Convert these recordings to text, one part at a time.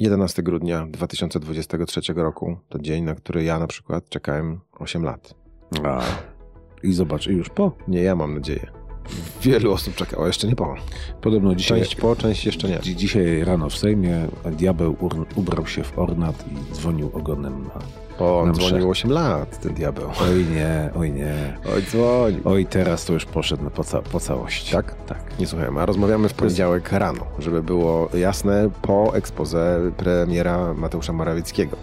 11 grudnia 2023 roku to dzień, na który ja na przykład czekałem 8 lat. A, I zobacz, i już po. Nie, ja mam nadzieję. Wielu osób czekało, jeszcze nie po. Podobno dzisiaj, Część po, część jeszcze nie. dzi- dzisiaj rano w Sejmie diabeł ubrał się w ornat i dzwonił ogonem na... Bo on Na mszę. dzwonił 8 lat, ten diabeł. Oj nie, oj nie. Oj, dzwonił. Oj, teraz to już poszedł po, ca po całości. Tak? Tak. Nie słuchałem, a rozmawiamy w poniedziałek rano, żeby było jasne, po expose premiera Mateusza Morawieckiego,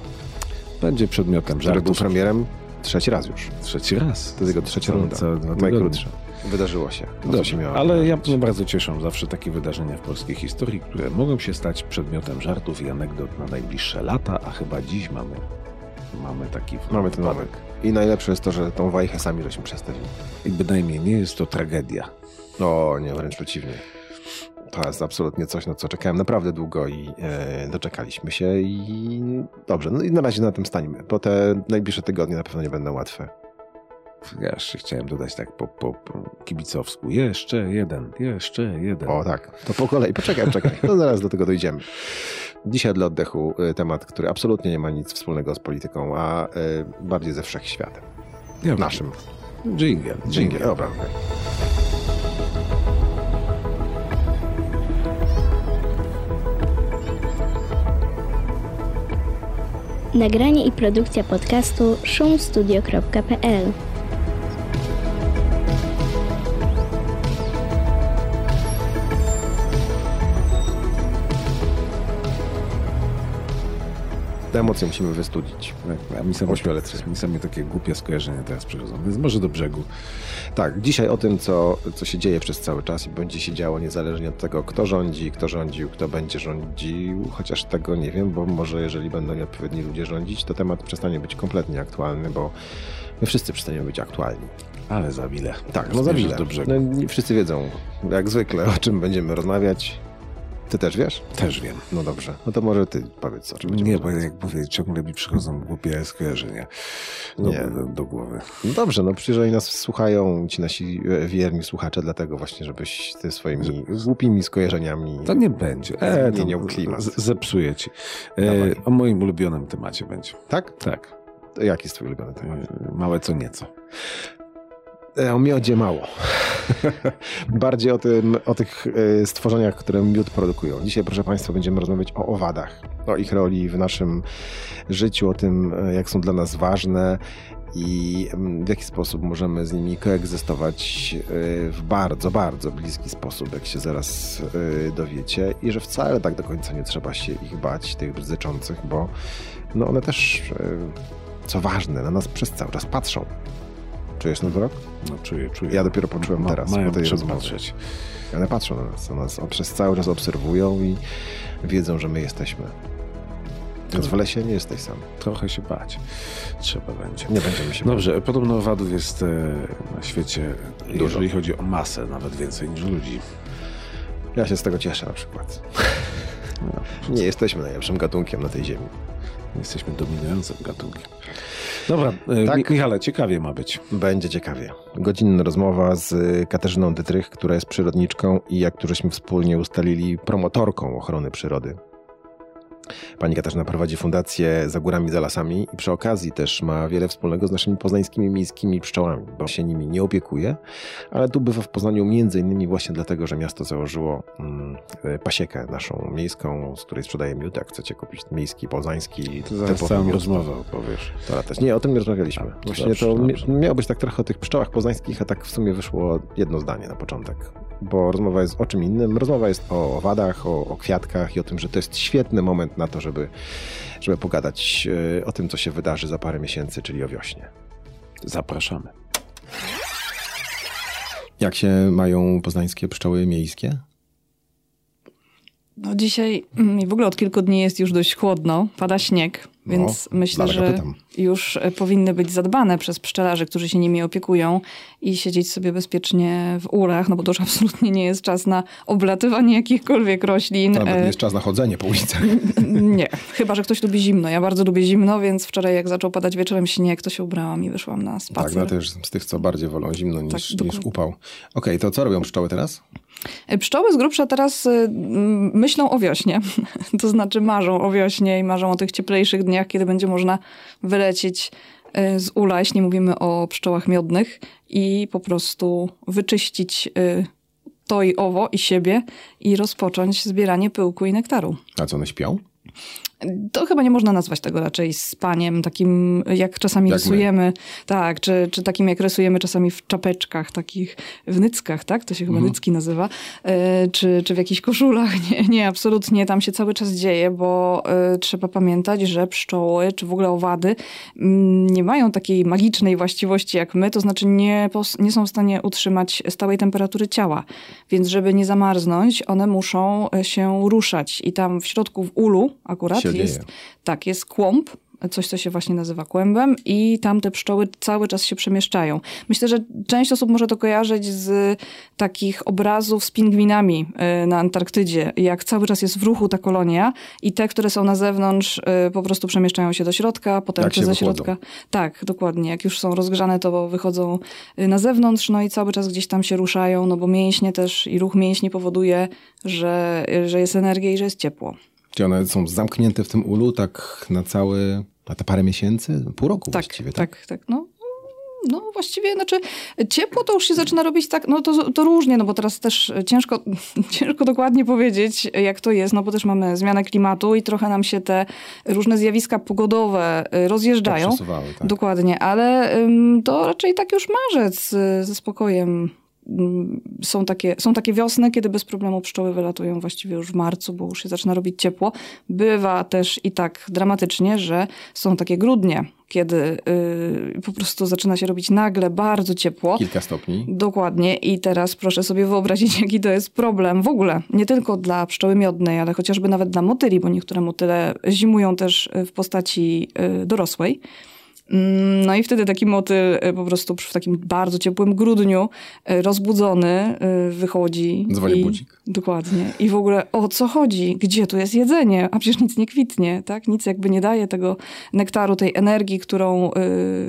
Będzie przedmiotem który był premierem trzeci raz już. Trzeci raz. To jest jego trzecia runda. Najkrótsza. Wydarzyło się. Co Dobrze, się miało ale ja mnie bardzo cieszę zawsze takie wydarzenia w polskiej historii, które mogą się stać przedmiotem żartów i anegdot na najbliższe lata, a chyba dziś mamy, mamy taki Mamy ten moment. I najlepsze jest to, że tą wajchę sami żeśmy przestawili. I bynajmniej nie jest to tragedia. O, nie, wręcz przeciwnie. To jest absolutnie coś, na co czekałem naprawdę długo i e, doczekaliśmy się i dobrze, no i na razie na tym stańmy, bo te najbliższe tygodnie na pewno nie będą łatwe. Ja jeszcze chciałem dodać tak po, po, po kibicowsku. Jeszcze jeden, jeszcze jeden. O tak, to po kolei, poczekaj, poczekaj, no zaraz do tego dojdziemy. Dzisiaj dla oddechu y, temat, który absolutnie nie ma nic wspólnego z polityką, a y, bardziej ze wszechświatem. ja Naszym. Jingle, Dzięki. jingle. Dobra. Nagranie i produkcja podcastu szumstudio.pl Te emocje musimy wystudzić. A mi Ośmioletnie. mi takie głupie skojarzenia teraz przychodzą, więc może do brzegu. Tak, dzisiaj o tym, co, co się dzieje przez cały czas i będzie się działo niezależnie od tego, kto rządzi, kto rządził, kto będzie rządził, chociaż tego nie wiem, bo może jeżeli będą nieodpowiedni ludzie rządzić, to temat przestanie być kompletnie aktualny, bo my wszyscy przestaniemy być aktualni. Ale za wile. Tak, no za brzegu. No, nie wszyscy wiedzą, jak zwykle, o czym będziemy rozmawiać. Ty też wiesz? Też wiem. No dobrze, no to może ty powiedz, o czym Nie, bo jak mówię, ciągle mi przychodzą głupie skojarzenia do, Nie. do, do głowy. No dobrze, no przecież oni nas słuchają, ci nasi e, wierni słuchacze, dlatego właśnie, żebyś ty swoimi głupimi skojarzeniami... To nie będzie. E, Zmieniał klimat. Zepsuję ci. E, o moim ulubionym temacie będzie. Tak? Tak. To jaki jest twój ulubiony temat? Małe co nieco. E, O miodzie mało. Bardziej o, tym, o tych e, stworzeniach, które miód produkują. Dzisiaj, proszę Państwa, będziemy rozmawiać o owadach, o ich roli w naszym życiu, o tym, e, jak są dla nas ważne i mm, w jaki sposób możemy z nimi koegzystować w bardzo, bardzo bliski sposób, jak się zaraz dowiecie. I że wcale tak do końca nie trzeba się ich bać, tych bzyczących, bo no one też, co ważne, na nas przez cały czas patrzą. Czujesz ten wzrok? No czuję, czuję. Ja dopiero poczułem Ma- teraz, po tej rozmowie. patrzeć. One patrzą na nas, nas przez cały czas obserwują i wiedzą, że my jesteśmy. Więc w lesie nie jesteś sam. Trochę się bać. Trzeba będzie. Nie będziemy się Dobrze, podobno owadów jest e, na świecie, Dużo. jeżeli chodzi o masę, nawet więcej niż ludzi. Ja się z tego cieszę na przykład. No, Nie jesteśmy najlepszym gatunkiem na tej ziemi. jesteśmy dominującym gatunkiem. Dobra, e, Tak. Mi- Michale, ciekawie ma być. Będzie ciekawie. Godzinna rozmowa z Katarzyną Dytrych, która jest przyrodniczką i jak tu żeśmy wspólnie ustalili, promotorką ochrony przyrody. Pani Katarzyna prowadzi fundację Za Górami, Za Lasami i przy okazji też ma wiele wspólnego z naszymi poznańskimi miejskimi pszczołami, bo się nimi nie opiekuje, ale tu bywa w Poznaniu między innymi właśnie dlatego, że miasto założyło mm, e, pasiekę naszą miejską, z której sprzedaje miód. Jak chcecie kupić miejski, poznański, To zaraz całą rozmowę opowiesz. to latać. Nie, o tym nie rozmawialiśmy. A, Właśnie dobrze, to dobrze. miało być tak trochę o tych pszczołach poznańskich, a tak w sumie wyszło jedno zdanie na początek. Bo rozmowa jest o czym innym. Rozmowa jest o owadach, o, o kwiatkach i o tym, że to jest świetny moment na to, żeby, żeby pogadać e, o tym, co się wydarzy za parę miesięcy, czyli o wiośnie. Zapraszamy. Jak się mają poznańskie pszczoły miejskie? No dzisiaj mm, w ogóle od kilku dni jest już dość chłodno, pada śnieg, więc myślę, dlatego że pytam. już e, powinny być zadbane przez pszczelarzy, którzy się nimi opiekują i siedzieć sobie bezpiecznie w urach, no bo to już absolutnie nie jest czas na oblatywanie jakichkolwiek roślin. To nawet E, nie jest czas na chodzenie po ulicach. Nie, chyba, że ktoś lubi zimno. Ja bardzo lubię zimno, więc wczoraj jak zaczął padać wieczorem śnieg, to się ubrałam i wyszłam na spacer. Tak, no też z tych, co bardziej wolą zimno niż, Tak, niż upał. Okej, to co robią pszczoły teraz? Pszczoły z grubsza teraz y, myślą o wiośnie. To znaczy marzą o wiośnie i marzą o tych cieplejszych dniach, kiedy będzie można wylecieć y, z ula, jeśli mówimy o pszczołach miodnych i po prostu wyczyścić y, to i owo i siebie i rozpocząć zbieranie pyłku i nektaru. A co, one śpią? To chyba nie można nazwać tego raczej spaniem, takim jak czasami Jak rysujemy. my. Tak, czy, czy takim jak rysujemy czasami w czapeczkach, takich w nyckach, tak? To się chyba Mhm. nycki nazywa. E, czy, czy w jakichś koszulach. Nie, nie, absolutnie. Tam się cały czas dzieje, bo e, trzeba pamiętać, że pszczoły, czy w ogóle owady mm, nie mają takiej magicznej właściwości jak my, to znaczy nie, nie są w stanie utrzymać stałej temperatury ciała. Więc żeby nie zamarznąć, one muszą e, się ruszać. I tam w środku w ulu akurat Się jest, dzieje. tak, jest kłąb, coś, co się właśnie nazywa kłębem i tam te pszczoły cały czas się przemieszczają. Myślę, że część osób może to kojarzyć z takich obrazów z pingwinami y, na Antarktydzie, jak cały czas jest w ruchu ta kolonia i te, które są na zewnątrz, y, po prostu przemieszczają się do środka, potem Jak się ze wychłodzą. środka. Tak, dokładnie. Jak już są rozgrzane, to wychodzą y, na zewnątrz, no i cały czas gdzieś tam się ruszają, no bo mięśnie też i ruch mięśni powoduje, że, że jest energia i że jest ciepło. Czy one są zamknięte w tym ulu tak na cały, na te parę miesięcy? Pół roku Tak, właściwie, tak? tak, tak. No, no właściwie, znaczy ciepło to już się zaczyna robić tak, no to, to różnie, no bo teraz też ciężko, ciężko dokładnie powiedzieć, jak to jest, no bo też mamy zmianę klimatu i trochę nam się te różne zjawiska pogodowe y, rozjeżdżają. Tak. Dokładnie, ale to raczej tak już marzec y, ze spokojem. Ym, Są takie, są takie wiosny, kiedy bez problemu pszczoły wylatują właściwie już w marcu, bo już się zaczyna robić ciepło. Bywa też i tak dramatycznie, że są takie grudnie, kiedy y, po prostu zaczyna się robić nagle bardzo ciepło. Kilka stopni. Dokładnie. I teraz proszę sobie wyobrazić, jaki to jest problem w ogóle. Nie tylko dla pszczoły miodnej, ale chociażby nawet dla motyli, bo niektóre motyle zimują też w postaci y, dorosłej. Mm, No i wtedy taki motyl y, po prostu w takim bardzo ciepłym grudniu y, rozbudzony y, wychodzi. Dzwoni i, budzik. Dokładnie. I w ogóle o co chodzi? Gdzie tu jest jedzenie? A przecież nic nie kwitnie, tak? Nic jakby nie daje tego nektaru, tej energii, którą,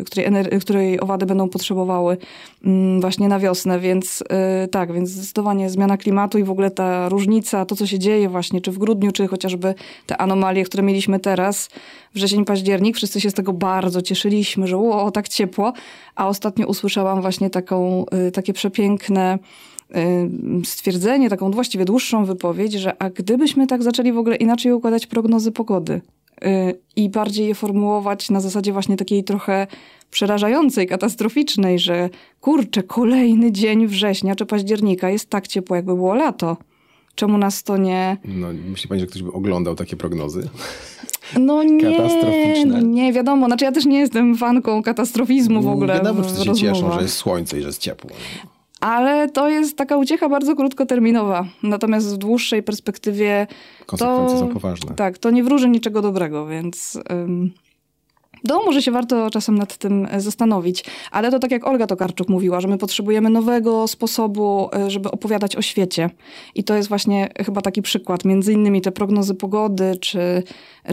której, ener- której owady będą potrzebowały mm, właśnie na wiosnę. Więc tak, więc zdecydowanie zmiana klimatu i w ogóle ta różnica, to co się dzieje właśnie, czy w grudniu, czy chociażby te anomalie, które mieliśmy teraz, wrzesień, październik, wszyscy się z tego bardzo że o, tak ciepło, a ostatnio usłyszałam właśnie taką, y, takie przepiękne y, stwierdzenie, taką właściwie dłuższą wypowiedź, że a gdybyśmy tak zaczęli w ogóle inaczej układać prognozy pogody y, i bardziej je formułować na zasadzie właśnie takiej trochę przerażającej, katastroficznej, że kurczę, kolejny dzień września czy października jest tak ciepło, jakby było lato. Czemu nas to nie... No, myśli pani, że ktoś by oglądał takie prognozy? No nie, Katastroficzne. nie, wiadomo. Znaczy ja też nie jestem fanką katastrofizmu w ogóle Wiadomo, wszyscy się cieszą, że jest słońce i że jest ciepło. Ale to jest taka uciecha bardzo krótkoterminowa. Natomiast w dłuższej perspektywie Konsekwencje to, są poważne. Tak, to nie wróży niczego dobrego, więc... Ym, no, może się warto czasem nad tym e, zastanowić. Ale to tak jak Olga Tokarczuk mówiła, że my potrzebujemy nowego sposobu, e, żeby opowiadać o świecie. I to jest właśnie chyba taki przykład. Między innymi te prognozy pogody, czy,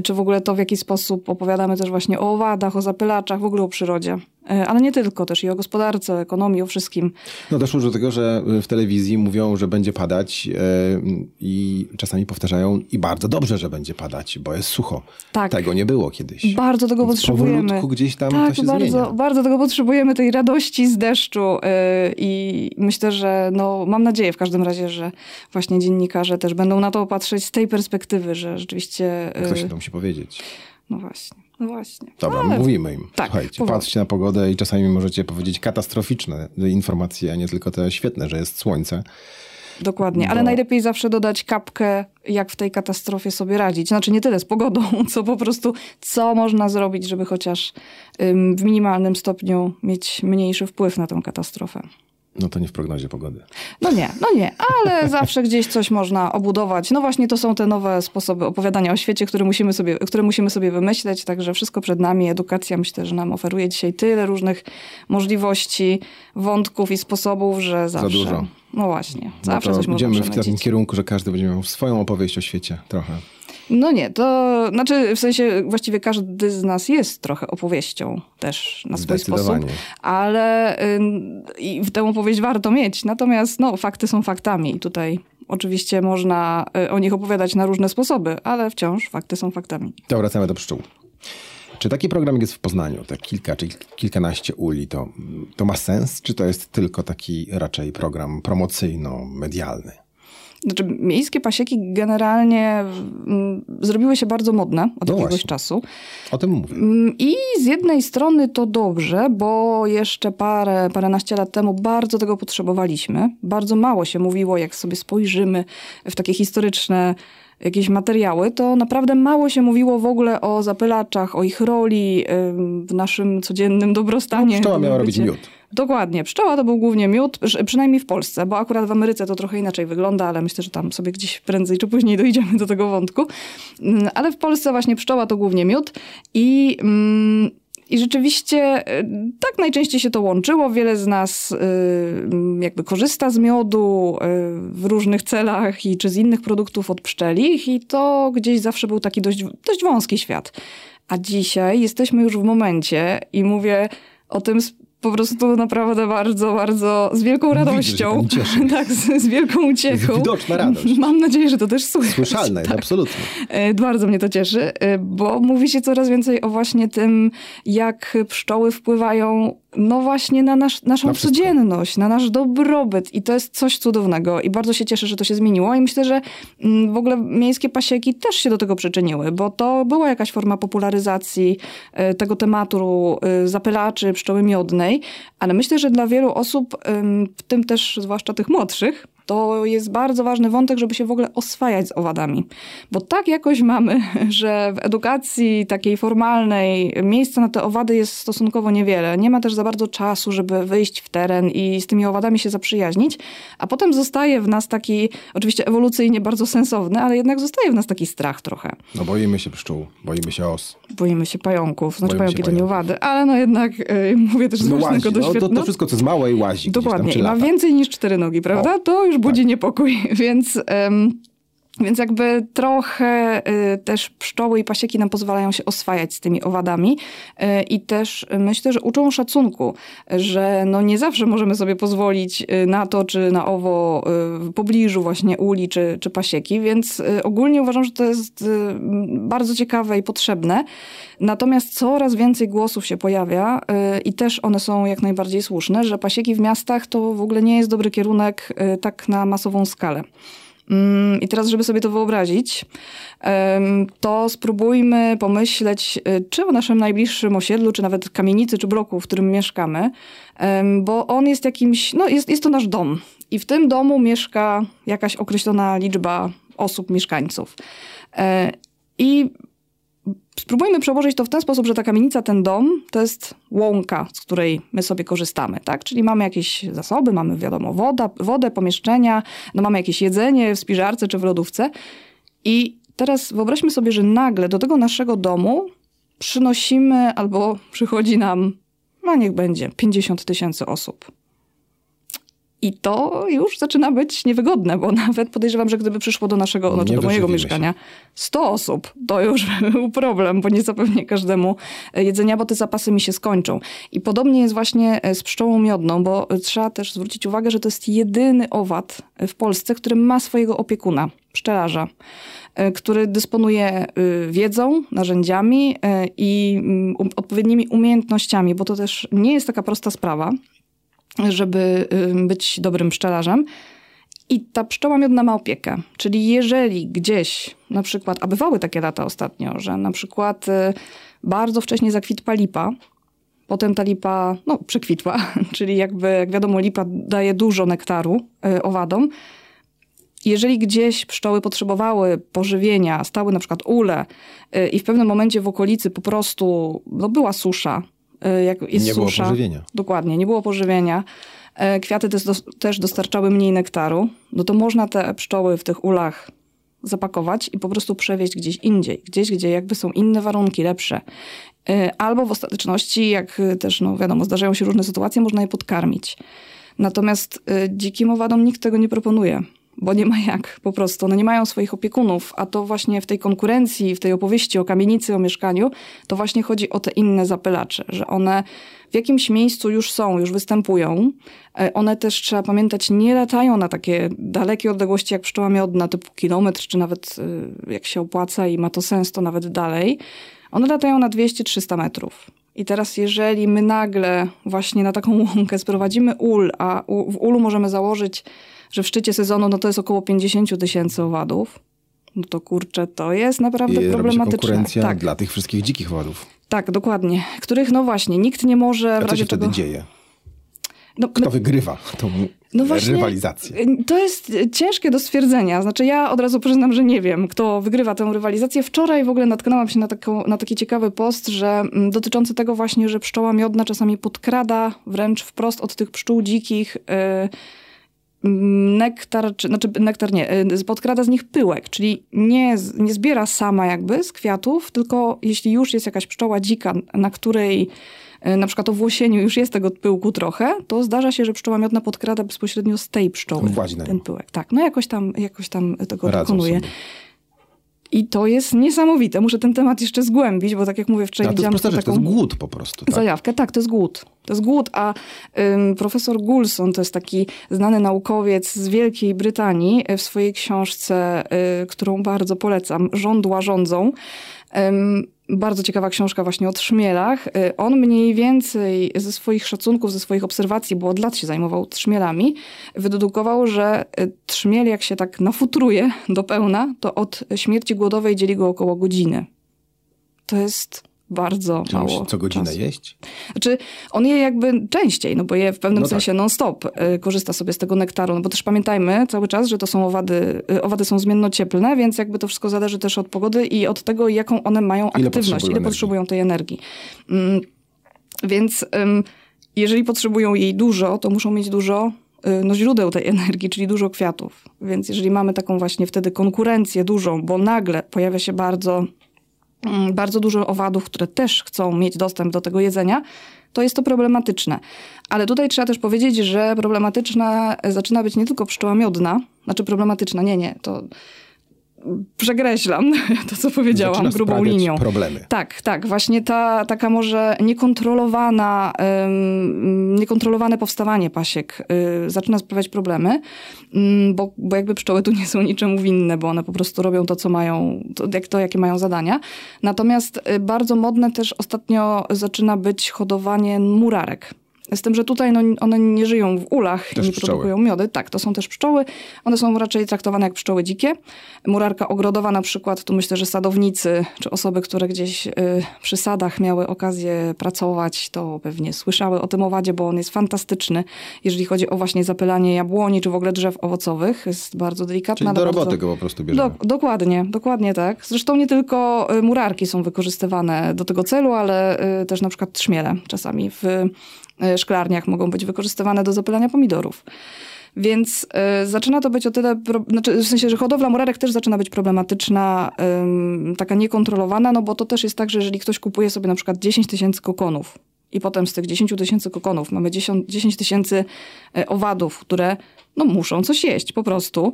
czy w ogóle to, w jaki sposób opowiadamy też właśnie o owadach, o zapylaczach, w ogóle o przyrodzie. E, Ale nie tylko, też i o gospodarce, o ekonomii, o wszystkim. No doszło do tego, że w telewizji mówią, że będzie padać e, i czasami powtarzają i bardzo dobrze, że będzie padać, bo jest sucho. Tak. Tego nie było kiedyś. Bardzo tego Więc potrzebujemy. gdzieś tam tak, to się bardzo, zmienia. bardzo tego potrzebujemy, tej radości z deszczu. Yy, I myślę, że no, mam nadzieję w każdym razie, że właśnie dziennikarze też będą na to patrzeć z tej perspektywy, że rzeczywiście. yy, musi powiedzieć. No właśnie, no właśnie. Dobra, Ale- mówimy im. Tak, Słuchajcie, powoli. patrzcie na pogodę i czasami możecie powiedzieć katastroficzne informacje, a nie tylko te świetne, że jest słońce. Dokładnie, ale najlepiej zawsze dodać kapkę, jak w tej katastrofie sobie radzić. Znaczy nie tyle z pogodą, co po prostu co można zrobić, żeby chociaż w minimalnym stopniu mieć mniejszy wpływ na tę katastrofę. No to nie w prognozie pogody. No nie, no nie, ale zawsze gdzieś coś można obudować. No właśnie to są te nowe sposoby opowiadania o świecie, które musimy sobie, które musimy sobie wymyśleć, także wszystko przed nami. Edukacja myślę, że nam oferuje dzisiaj tyle różnych możliwości, wątków i sposobów, że zawsze... dużo. No właśnie, No zawsze to coś można idziemy w takim kierunku, że każdy będzie miał swoją opowieść o świecie trochę. No nie, to znaczy w sensie właściwie każdy z nas jest trochę opowieścią też na swój sposób, ale y, w tę opowieść warto mieć. Natomiast no, fakty są faktami i tutaj oczywiście można y, o nich opowiadać na różne sposoby, ale wciąż fakty są faktami. To wracamy do pszczół. Czy taki program jest w Poznaniu, te kilka czy kilkanaście uli, to, to ma sens? Czy to jest tylko taki raczej program promocyjno-medialny? Znaczy, miejskie pasieki generalnie mm, zrobiły się bardzo modne od no jakiegoś czasu. O tym mówię. Mm, I z jednej strony to dobrze, bo jeszcze parę, paręnaście lat temu bardzo tego potrzebowaliśmy. Bardzo mało się mówiło, jak sobie spojrzymy w takie historyczne jakieś materiały, to naprawdę mało się mówiło w ogóle o zapylaczach, o ich roli w naszym codziennym dobrostanie. No, pszczoła miała robić miód. Dokładnie. Pszczoła to był głównie miód, przynajmniej w Polsce, bo akurat w Ameryce to trochę inaczej wygląda, ale myślę, że tam sobie gdzieś prędzej czy później dojdziemy do tego wątku. Mm, ale w Polsce właśnie pszczoła to głównie miód i... Mm, i rzeczywiście y, tak najczęściej się to łączyło. Wiele z nas y, jakby korzysta z miodu y, w różnych celach i czy z innych produktów od pszczelich i to gdzieś zawsze był taki dość, dość wąski świat. A dzisiaj jesteśmy już w momencie i mówię o tym po prostu naprawdę bardzo, bardzo z wielką radością. Widzę, tak, z, z, wielką uciechą. Widoczna radość. Mam nadzieję, że to też słychać. Słyszalne, tak. absolutnie. E, bardzo mnie to cieszy, e, bo mówi się coraz więcej o właśnie tym, jak pszczoły wpływają no właśnie na nasz, naszą na codzienność, na nasz dobrobyt. I to jest coś cudownego. I bardzo się cieszę, że to się zmieniło. I myślę, że mm, w ogóle miejskie pasieki też się do tego przyczyniły, bo to była jakaś forma popularyzacji e, tego tematu zapylaczy pszczoły miodnej, ale myślę, że dla wielu osób, w tym też zwłaszcza tych młodszych, to jest bardzo ważny wątek, żeby się w ogóle oswajać z owadami. Bo tak jakoś mamy, że w edukacji takiej formalnej miejsca na te owady jest stosunkowo niewiele. Nie ma też za bardzo czasu, żeby wyjść w teren i z tymi owadami się zaprzyjaźnić, a potem zostaje w nas taki, oczywiście ewolucyjnie bardzo sensowny, ale jednak zostaje w nas taki strach trochę. No boimy się pszczół, boimy się os. Boimy się pająków, znaczy boimy pająki to nie owady, ale no jednak yy, mówię też z no własnego doświadczenia. No, to, to wszystko, co jest małe i łazi. Dokładnie, i ma więcej niż cztery nogi, prawda? O. To już już budzi tak. niepokój, więc... Um, więc jakby trochę y, też pszczoły i pasieki nam pozwalają się oswajać z tymi owadami y, i też myślę, że uczą szacunku, że no nie zawsze możemy sobie pozwolić y, na to, czy na owo w pobliżu właśnie uli czy, czy pasieki, więc ogólnie uważam, że to jest bardzo ciekawe i potrzebne. Natomiast coraz więcej głosów się pojawia i też one są jak najbardziej słuszne, że pasieki w miastach to w ogóle nie jest dobry kierunek tak na masową skalę. Mm, I teraz, żeby sobie to wyobrazić, to spróbujmy pomyśleć, y, czy o naszym najbliższym osiedlu, czy nawet kamienicy, czy bloku, w którym mieszkamy, bo on jest jakimś, no jest, jest to nasz dom. I w tym domu mieszka jakaś określona liczba osób, mieszkańców. E, I Spróbujmy przełożyć to w ten sposób, że ta kamienica, ten dom, to jest łąka, z której my sobie korzystamy, tak? Czyli mamy jakieś zasoby, mamy wiadomo woda, wodę, pomieszczenia, no mamy jakieś jedzenie w spiżarce czy w lodówce. I teraz wyobraźmy sobie, że nagle do tego naszego domu przynosimy albo przychodzi nam, no niech będzie, 50 tysięcy osób. I to już zaczyna być niewygodne, bo nawet podejrzewam, że gdyby przyszło do naszego, znaczy do mojego mieszkania 100 osób, to już był problem, bo nie zapewnię każdemu jedzenia, bo te zapasy mi się skończą. I podobnie jest właśnie z pszczołą miodną, bo trzeba też zwrócić uwagę, że to jest jedyny owad w Polsce, który ma swojego opiekuna, pszczelarza który dysponuje wiedzą, narzędziami i mm, odpowiednimi umiejętnościami, bo to też nie jest taka prosta sprawa żeby być dobrym pszczelarzem. I ta pszczoła miodna ma opiekę. Czyli jeżeli gdzieś, na przykład, a bywały takie lata ostatnio, że na przykład y, bardzo wcześnie zakwitła lipa, potem ta lipa no, przekwitła, czyli jakby, jak wiadomo, lipa daje dużo nektaru y, owadom. Jeżeli gdzieś pszczoły potrzebowały pożywienia, stały na przykład ule y, i w pewnym momencie w okolicy po prostu no, była susza, jak jest nie susza. było pożywienia. Dokładnie, nie było pożywienia. E, kwiaty też dostarczały mniej nektaru. No to można te pszczoły w tych ulach zapakować i po prostu przewieźć gdzieś indziej. Gdzieś, gdzie jakby są inne warunki, lepsze. E, albo w ostateczności, jak też, no wiadomo, zdarzają się różne sytuacje, można je podkarmić. Natomiast dzikim owadom nikt tego nie proponuje bo nie ma jak po prostu. One nie mają swoich opiekunów, a to właśnie w tej konkurencji, w tej opowieści o kamienicy, o mieszkaniu, to właśnie chodzi o te inne zapylacze, że one w jakimś miejscu już są, już występują. E, one też, trzeba pamiętać, nie latają na takie dalekie odległości jak pszczoła miodna, typu kilometr, czy nawet e, jak się opłaca i ma to sens, to nawet dalej. One latają na 200-300 metrów. I teraz, jeżeli my nagle właśnie na taką łąkę sprowadzimy ul, a w ulu możemy założyć, że w szczycie sezonu no to jest około 50 tysięcy owadów, no to kurczę, to jest naprawdę I problematyczne. konkurencja tak. dla tych wszystkich dzikich owadów. Tak, dokładnie. Których, no właśnie, nikt nie może... A co się razie wtedy czego... dzieje? No, Kto wygrywa tą No właśnie, rywalizację? To jest ciężkie do stwierdzenia. Znaczy ja od razu przyznam, że nie wiem, kto wygrywa tę rywalizację. Wczoraj w ogóle natknęłam się na, taką, na taki ciekawy post, że mm, dotyczący tego właśnie, że pszczoła miodna czasami podkrada wręcz wprost od tych pszczół dzikich yy, nektar, czy, znaczy nektar nie, yy, podkrada z nich pyłek, czyli nie, nie zbiera sama jakby z kwiatów, tylko jeśli już jest jakaś pszczoła dzika, na której na przykład o włosieniu już jest tego pyłku trochę, to zdarza się, że pszczoła miodna podkrada bezpośrednio z tej pszczoły Włazi na ten pyłek. Tak, no jakoś tam, jakoś tam tego Radzą dokonuje. sobie. I to jest niesamowite. Muszę ten temat jeszcze zgłębić, bo tak jak mówię, A wczoraj to jest widziałam prosta tylko rzecz, to taką jest głód po prostu. Tak? zajawkę. Tak, to jest głód. To jest głód, a ym, profesor Goulson to jest taki znany naukowiec z Wielkiej Brytanii w swojej książce, y, którą bardzo polecam, Żądła rządzą. Ym, bardzo ciekawa książka właśnie o trzmielach. Y, On mniej więcej ze swoich szacunków, ze swoich obserwacji, bo od lat się zajmował trzmielami, wydedukował, że y, trzmiel jak się tak nafutruje do pełna, to od śmierci głodowej dzieli go około godziny. To jest bardzo Czy musi mało co godzinę czasu. jeść? Znaczy, on je jakby częściej, no bo je w pewnym No tak. sensie non-stop y, korzysta sobie z tego nektaru, no bo też pamiętajmy cały czas, że to są owady, y, owady są zmiennocieplne, więc jakby to wszystko zależy też od pogody i od tego, jaką one mają Ile aktywność, potrzebują ile energii. potrzebują tej energii. Mm, więc ym, jeżeli potrzebują jej dużo, to muszą mieć dużo y, no, źródeł tej energii, czyli dużo kwiatów. Więc jeżeli mamy taką właśnie wtedy konkurencję dużą, bo nagle pojawia się bardzo bardzo dużo owadów, które też chcą mieć dostęp do tego jedzenia, to jest to problematyczne. Ale tutaj trzeba też powiedzieć, że problematyczna zaczyna być nie tylko pszczoła miodna, znaczy problematyczna, nie, nie, to przekreślam to, co powiedziałam Zaczyna grubą linią. problemy. Tak, tak. Właśnie ta taka może niekontrolowana, niekontrolowane powstawanie pasiek y, zaczyna sprawiać problemy, ym, bo, bo jakby pszczoły tu nie są niczemu winne, bo one po prostu robią to, co mają, to, jak to, jakie mają zadania. Natomiast y, bardzo modne też ostatnio zaczyna być hodowanie murarek. Z tym, że tutaj no, one nie żyją w ulach Też i nie pszczoły. produkują miody. Tak, to są też pszczoły. One są raczej traktowane jak pszczoły dzikie. Murarka ogrodowa na przykład, tu myślę, że sadownicy, czy osoby, które gdzieś y, przy sadach miały okazję pracować, to pewnie słyszały o tym owadzie, bo on jest fantastyczny, jeżeli chodzi o właśnie zapylanie jabłoni, czy w ogóle drzew owocowych. Jest bardzo delikatna. Czyli do ale bardzo... roboty go po prostu bierzemy. Do, dokładnie, dokładnie tak. Zresztą nie tylko y, murarki są wykorzystywane do tego celu, ale y, też na przykład trzmiele czasami w szklarniach mogą być wykorzystywane do zapylania pomidorów. Więc y, zaczyna to być o tyle, pro, znaczy w sensie, że hodowla murarek też zaczyna być problematyczna, ym, taka niekontrolowana, no bo to też jest tak, że jeżeli ktoś kupuje sobie na przykład 10 tysięcy kokonów i potem z tych 10 tysięcy kokonów mamy 10 10 tysięcy y, owadów, które no muszą coś jeść po prostu,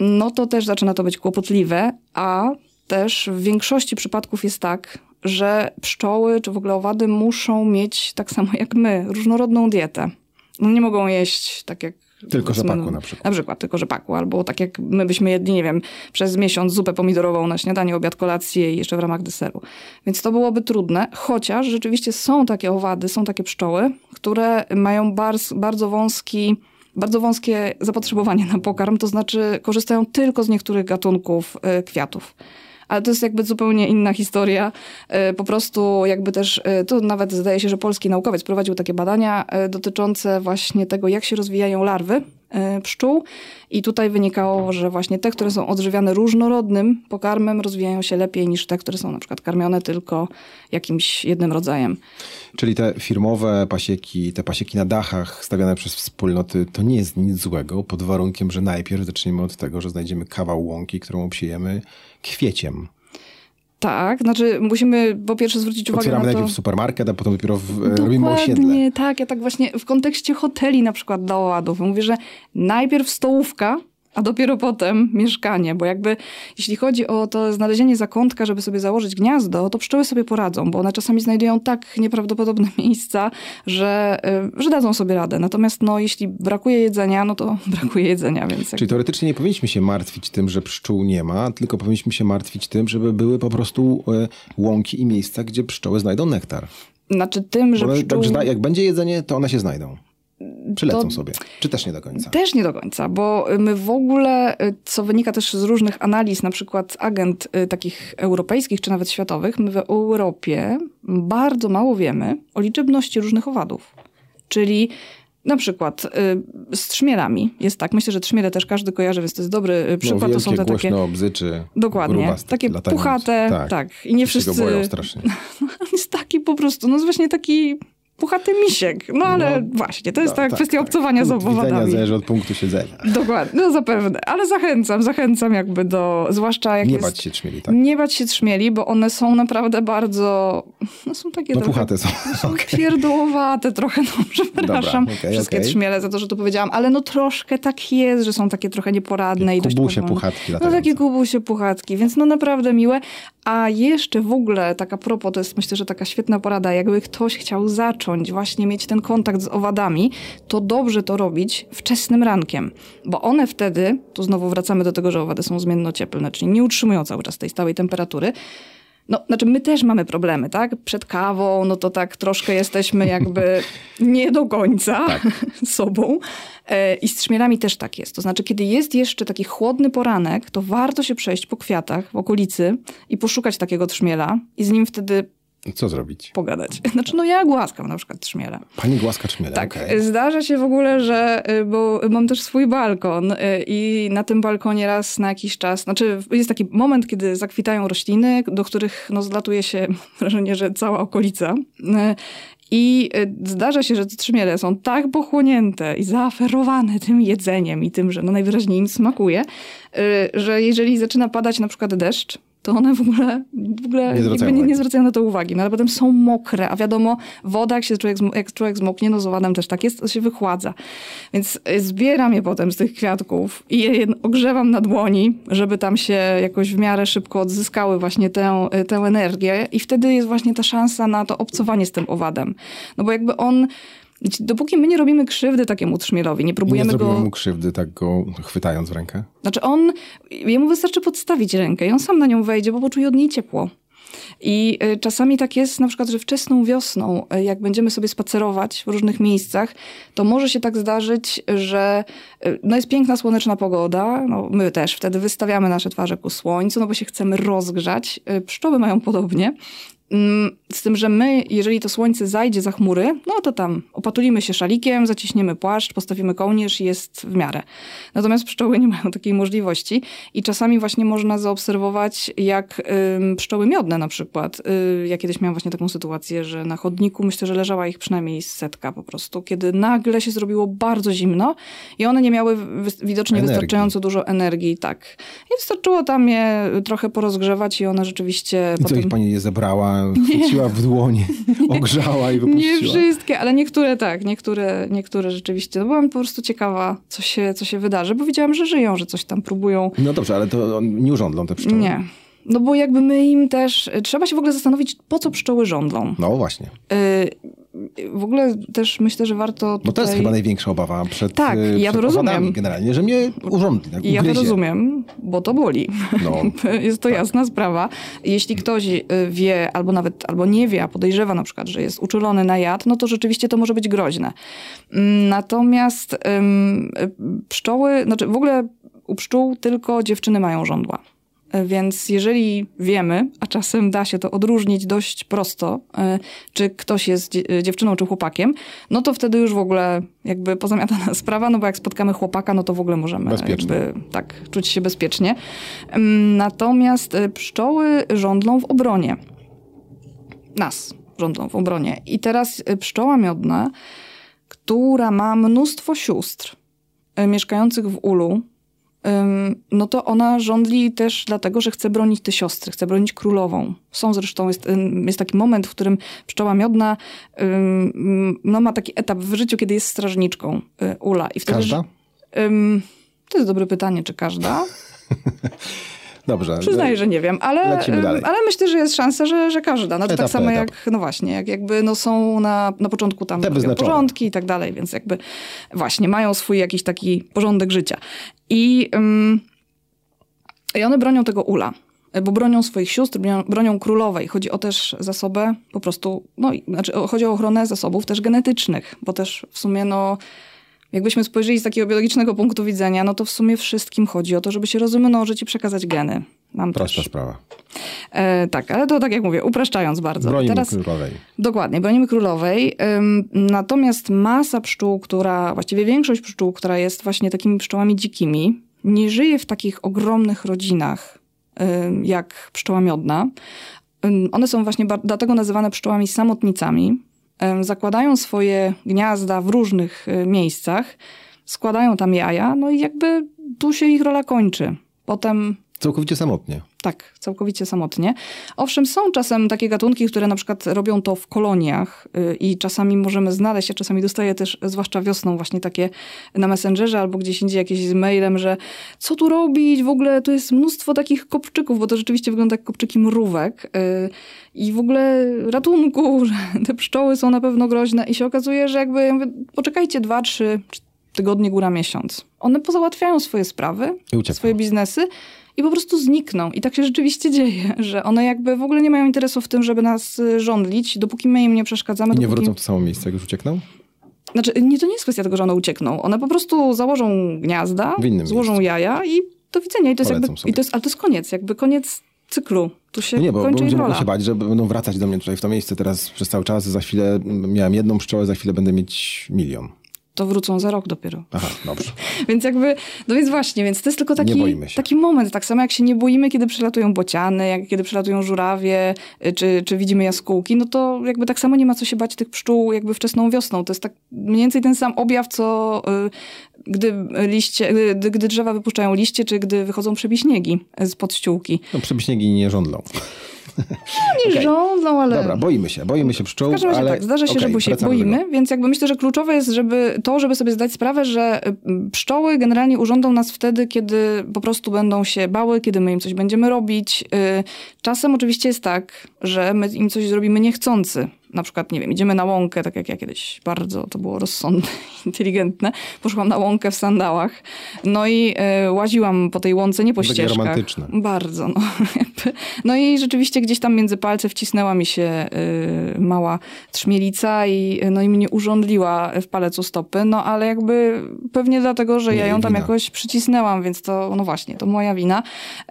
no to też zaczyna to być kłopotliwe, a też w większości przypadków jest tak, że pszczoły czy w ogóle owady muszą mieć tak samo jak my różnorodną dietę. No nie mogą jeść tak jak Tylko rzepaku no, na przykład. Na przykład tylko rzepaku, albo tak jak my byśmy jedli, nie wiem, przez miesiąc zupę pomidorową na śniadanie, obiad, kolację i jeszcze w ramach deseru. Więc to byłoby trudne, chociaż rzeczywiście są takie owady, są takie pszczoły, które mają bardzo, bardzo wąski bardzo wąskie zapotrzebowanie na pokarm, to znaczy korzystają tylko z niektórych gatunków y, kwiatów. Ale to jest jakby zupełnie inna historia. Y, Po prostu jakby też, y, to nawet zdaje się, że polski naukowiec prowadził takie badania y, dotyczące właśnie tego, jak się rozwijają larwy pszczół i tutaj wynikało, że właśnie te, które są odżywiane różnorodnym pokarmem rozwijają się lepiej niż te, które są na przykład karmione tylko jakimś jednym rodzajem. Czyli te firmowe pasieki, te pasieki na dachach stawiane przez wspólnoty, to nie jest nic złego, pod warunkiem, że najpierw zaczniemy od tego, że znajdziemy kawał łąki, którą obsiejemy kwieciem. Tak, znaczy musimy po pierwsze zwrócić uwagę Otwieramy na to... najpierw supermarket, a potem dopiero w, e, robimy osiedle. Tak. Ja tak właśnie w kontekście hoteli na przykład dla owadów mówię, że najpierw stołówka, a dopiero potem mieszkanie, bo jakby jeśli chodzi o to znalezienie zakątka, żeby sobie założyć gniazdo, to pszczoły sobie poradzą, bo one czasami znajdują tak nieprawdopodobne miejsca, że, y, że dadzą sobie radę. Natomiast no, jeśli brakuje jedzenia, no to brakuje jedzenia. Więc Czyli teoretycznie nie powinniśmy się martwić tym, że pszczół nie ma, tylko powinniśmy się martwić tym, żeby były po prostu e, łąki i miejsca, gdzie pszczoły znajdą nektar. Znaczy tym, że Bo pszczół... tak, że jak będzie jedzenie, to one się znajdą. Przylecą To- sobie. Czy też nie do końca? Też nie do końca, bo my w ogóle, y, co wynika też z różnych analiz, na przykład agent y, takich europejskich czy nawet światowych, my w Europie bardzo mało wiemy o liczebności różnych owadów. Czyli na przykład y, z trzmielami jest tak, myślę, że trzmiele też każdy kojarzy, więc to jest dobry No, przykład. wielkie, to są te takie. głośno bzyczy. Dokładnie. grubaste, Takie latające. puchate, tak. I nie Wszyscy wszyscy. go boją strasznie. On jest taki po prostu, no jest właśnie taki puchaty misiek. No ale No, właśnie, to jest No, ta tak, kwestia tak. obcowania z Punkt widzenia owadami. zależy od punktu siedzenia. Dokładnie, no zapewne, ale zachęcam, zachęcam jakby do, zwłaszcza jak Nie jest... bać się trzmieli, tak? Nie bać się trzmieli, bo one są naprawdę bardzo, no są takie No trochę... puchate są. Są pierdołowate trochę, no przepraszam Dobra, okej, wszystkie okej. trzmiele za to, że to powiedziałam, ale no troszkę tak jest, że są takie trochę nieporadne i dość Kubusie, powolne. puchatki No takie kubusie, puchatki, więc no naprawdę miłe. A jeszcze w ogóle taka propos, to jest myślę, że taka świetna porada, jakby ktoś chciał zacząć właśnie mieć ten kontakt z owadami, to dobrze to robić wczesnym rankiem, bo one wtedy, tu znowu wracamy do tego, że owady są zmiennocieplne, czyli nie utrzymują cały czas tej stałej temperatury, no, znaczy my też mamy problemy, tak? Przed kawą, no to tak troszkę jesteśmy jakby nie do końca sobą. E, I z trzmielami też tak jest. To znaczy, kiedy jest jeszcze taki chłodny poranek, to warto się przejść po kwiatach w okolicy i poszukać takiego trzmiela i z nim wtedy Co zrobić? pogadać. Znaczy, no ja głaskam na przykład trzmiela. Pani głaska trzmiele, Tak, okej. zdarza się w ogóle, że, y, bo mam też swój balkon y, i na tym balkonie raz na jakiś czas, znaczy jest taki moment, kiedy zakwitają rośliny, do których no, zlatuje się wrażenie, że cała okolica. Y, I zdarza się, że te trzmiele są tak pochłonięte i zaaferowane tym jedzeniem i tym, że no najwyraźniej im smakuje, że jeżeli zaczyna padać na przykład deszcz, to one w ogóle, w ogóle Nie zwracają nie, nie zwracają na to uwagi. No ale potem są mokre, a wiadomo, woda, jak się człowiek, jak człowiek zmoknie, no z owadem też tak jest, to się wychładza. Więc zbieram je potem z tych kwiatków i je ogrzewam na dłoni, żeby tam się jakoś w miarę szybko odzyskały właśnie tę, tę energię i wtedy jest właśnie ta szansa na to obcowanie z tym owadem. No bo jakby on... Dopóki my nie robimy krzywdy takiemu trzmielowi, nie Nie próbujemy zrobimy go mu krzywdy, tak go chwytając w rękę? znaczy on, jemu wystarczy podstawić rękę i on sam na nią wejdzie, bo poczuje od niej ciepło. I y, czasami tak jest na przykład, że wczesną wiosną, y, jak będziemy sobie spacerować w różnych miejscach, to może się tak zdarzyć, że y, no jest piękna słoneczna pogoda, no my też wtedy wystawiamy nasze twarze ku słońcu, no bo się chcemy rozgrzać. Pszczoły mają podobnie. Mm, Z tym, że my, jeżeli to słońce zajdzie za chmury, no to tam opatulimy się szalikiem, zaciśniemy płaszcz, postawimy kołnierz i jest w miarę. Natomiast pszczoły nie mają takiej możliwości i czasami właśnie można zaobserwować, jak ym, pszczoły miodne na przykład. Y, ja kiedyś miałam właśnie taką sytuację, że na chodniku myślę, że leżała ich przynajmniej setka po prostu, kiedy nagle się zrobiło bardzo zimno i one nie miały widocznie Energii. wystarczająco dużo energii, tak. I wystarczyło tam je trochę porozgrzewać i one rzeczywiście I co, potem... ich pani je zebrała, chwyciła w dłonie, ogrzała i Nie wypuściła? wszystkie, ale niektóre tak, niektóre, niektóre rzeczywiście. No byłam po prostu ciekawa, co się, co się wydarzy, bo widziałam, że żyją, że coś tam próbują. No dobrze, ale to nie urządlą te pszczoły? Nie. No bo jakby my im też, trzeba się w ogóle zastanowić, po co pszczoły żądlą. No właśnie. Y, w ogóle też myślę, że warto Bo tutaj... to jest chyba największa obawa przed, Tak, y, ja to przed rozumiem. generalnie, że mnie urządli, tak, ja to rozumiem, bo to boli. No. jest to jasna sprawa. Jeśli ktoś y, wie, albo nawet albo nie wie, a podejrzewa na przykład, że jest uczulony na jad, no to rzeczywiście to może być groźne. Mm, Natomiast ym, y, pszczoły, znaczy w ogóle u pszczół tylko dziewczyny mają żądła. Y, Więc jeżeli wiemy, a czasem da się to odróżnić dość prosto, y, czy ktoś jest dzie- dziewczyną czy chłopakiem, no to wtedy już w ogóle jakby pozamiatana sprawa, no bo jak spotkamy chłopaka, no to w ogóle możemy jakby tak czuć się bezpiecznie. Ym, Natomiast pszczoły żądlą w obronie. Nas żądlą w obronie. I teraz pszczoła miodna, która ma mnóstwo sióstr mieszkających w ulu, no to ona żądli też dlatego, że chce bronić te siostry, chce bronić królową. Są zresztą, jest, jest taki moment, w którym pszczoła miodna no ma taki etap w życiu, kiedy jest strażniczką y, ula. I wtedy, Każda? To jest dobre pytanie, czy każda. Dobrze. Przyznaję, że nie wiem, ale, ale myślę, że jest szansa, że, że każda. Znaczy, Etap tak samo po jak, etap. no właśnie, jak jakby no są na, na początku tam porządki i tak dalej, więc jakby właśnie mają swój jakiś taki porządek życia. I, i one bronią tego ula. Bo bronią swoich sióstr, bronią, bronią królowej. Chodzi o też zasobę po prostu, no znaczy chodzi o ochronę zasobów też genetycznych, bo też w sumie no Jakbyśmy spojrzeli z takiego biologicznego punktu widzenia, no to w sumie wszystkim chodzi o to, żeby się rozmnożyć i przekazać geny. Nam Prosta też. sprawa. E, tak, ale to tak jak mówię, upraszczając bardzo. Bronimy Teraz, królowej. Dokładnie, bronimy królowej. Ym, natomiast masa pszczół, która, właściwie większość pszczół, która jest właśnie takimi pszczołami dzikimi, nie żyje w takich ogromnych rodzinach ym, jak pszczoła miodna. Ym, one są właśnie dlatego nazywane pszczołami samotnicami. Zakładają swoje gniazda w różnych y, miejscach, składają tam jaja, no i jakby tu się ich rola kończy. Potem Całkowicie samotnie. tak, całkowicie samotnie. Owszem, są czasem takie gatunki, które na przykład robią to w koloniach y, i czasami możemy znaleźć, ja czasami dostaję też, zwłaszcza wiosną, właśnie takie na Messengerze albo gdzieś indziej jakieś z mailem, że co tu robić, w ogóle tu jest mnóstwo takich kopczyków, bo to rzeczywiście wygląda jak kopczyki mrówek y, i w ogóle ratunku, że te pszczoły są na pewno groźne i się okazuje, że jakby, ja mówię, poczekajcie dwa, trzy tygodnie, góra miesiąc. One pozałatwiają swoje sprawy, swoje biznesy i po prostu znikną. I tak się rzeczywiście dzieje, że one jakby w ogóle nie mają interesu w tym, żeby nas y, żądlić, dopóki my im nie przeszkadzamy. I nie wrócą w to samo miejsce, jak już uciekną? Znaczy, nie, to nie jest kwestia tego, że one uciekną. One po prostu założą gniazda, złożą miejscu. jaja i do widzenia. I to jest jakby, sobie. i to jest, ale to jest koniec, jakby koniec cyklu. Tu się No nie, bo, bo kończy rola. mogli się bać, że będą wracać do mnie tutaj w to miejsce teraz przez cały czas. Za chwilę miałem jedną pszczołę, za chwilę będę mieć milion. To wrócą za rok dopiero. Aha, dobrze. Więc jakby, no więc właśnie, więc to jest tylko taki, taki moment, tak samo jak się nie boimy, kiedy przylatują bociany, jak kiedy przylatują żurawie, y, czy, czy widzimy jaskółki, no to jakby tak samo nie ma co się bać tych pszczół jakby wczesną wiosną. To jest tak mniej więcej ten sam objaw, co y, gdy liście, gdy, gdy drzewa wypuszczają liście, czy gdy wychodzą przebiśniegi z pod ściółki. No, przebiśniegi nie żądlą. Nie Okej. rządzą, ale... Dobra, boimy się, boimy się pszczół, W każdym razie ale... tak, zdarza się, okej, że się boimy, więc jakby myślę, że kluczowe jest, żeby to, żeby sobie zdać sprawę, że y, pszczoły generalnie urządzą nas wtedy, kiedy po prostu będą się bały, kiedy my im coś będziemy robić. Y, Czasem oczywiście jest tak, że my im coś zrobimy niechcący. Na przykład, nie wiem, idziemy na łąkę, tak jak ja kiedyś, bardzo to było rozsądne, inteligentne. Poszłam na łąkę w sandałach, no i y, łaziłam po tej łące, nie po Takie ścieżkach. romantyczne. Bardzo, no. No i rzeczywiście gdzieś tam między palce wcisnęła mi się y, mała trzmielica i, y, no i mnie urządliła w palec u stopy, no ale jakby pewnie dlatego, że Nie, ja ją tam wina. jakoś przycisnęłam, więc to, no właśnie, to moja wina.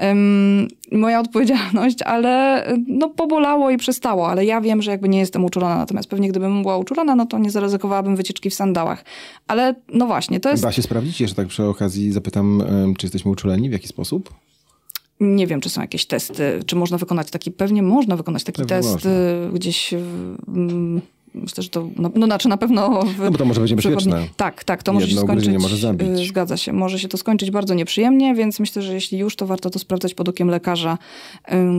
Ym, moja odpowiedzialność, ale no pobolało i przestało, ale ja wiem, że jakby nie jestem uczulona, natomiast pewnie gdybym była uczulona, no to nie zaryzykowałabym wycieczki w sandałach. Ale no właśnie, to jest... Da się sprawdzić? Jeszcze tak przy okazji zapytam, czy jesteśmy uczuleni, w jaki sposób? Nie wiem, czy są jakieś testy, czy można wykonać taki, pewnie można wykonać taki Pewnie test można. y, gdzieś, w, mm, myślę, że to, no, no znaczy na pewno w, No bo to może być niebezpieczne. Tak, tak, to może się skończyć, może zabić. y, zgadza się, może się to skończyć bardzo nieprzyjemnie, więc myślę, że jeśli już, to warto to sprawdzać pod okiem lekarza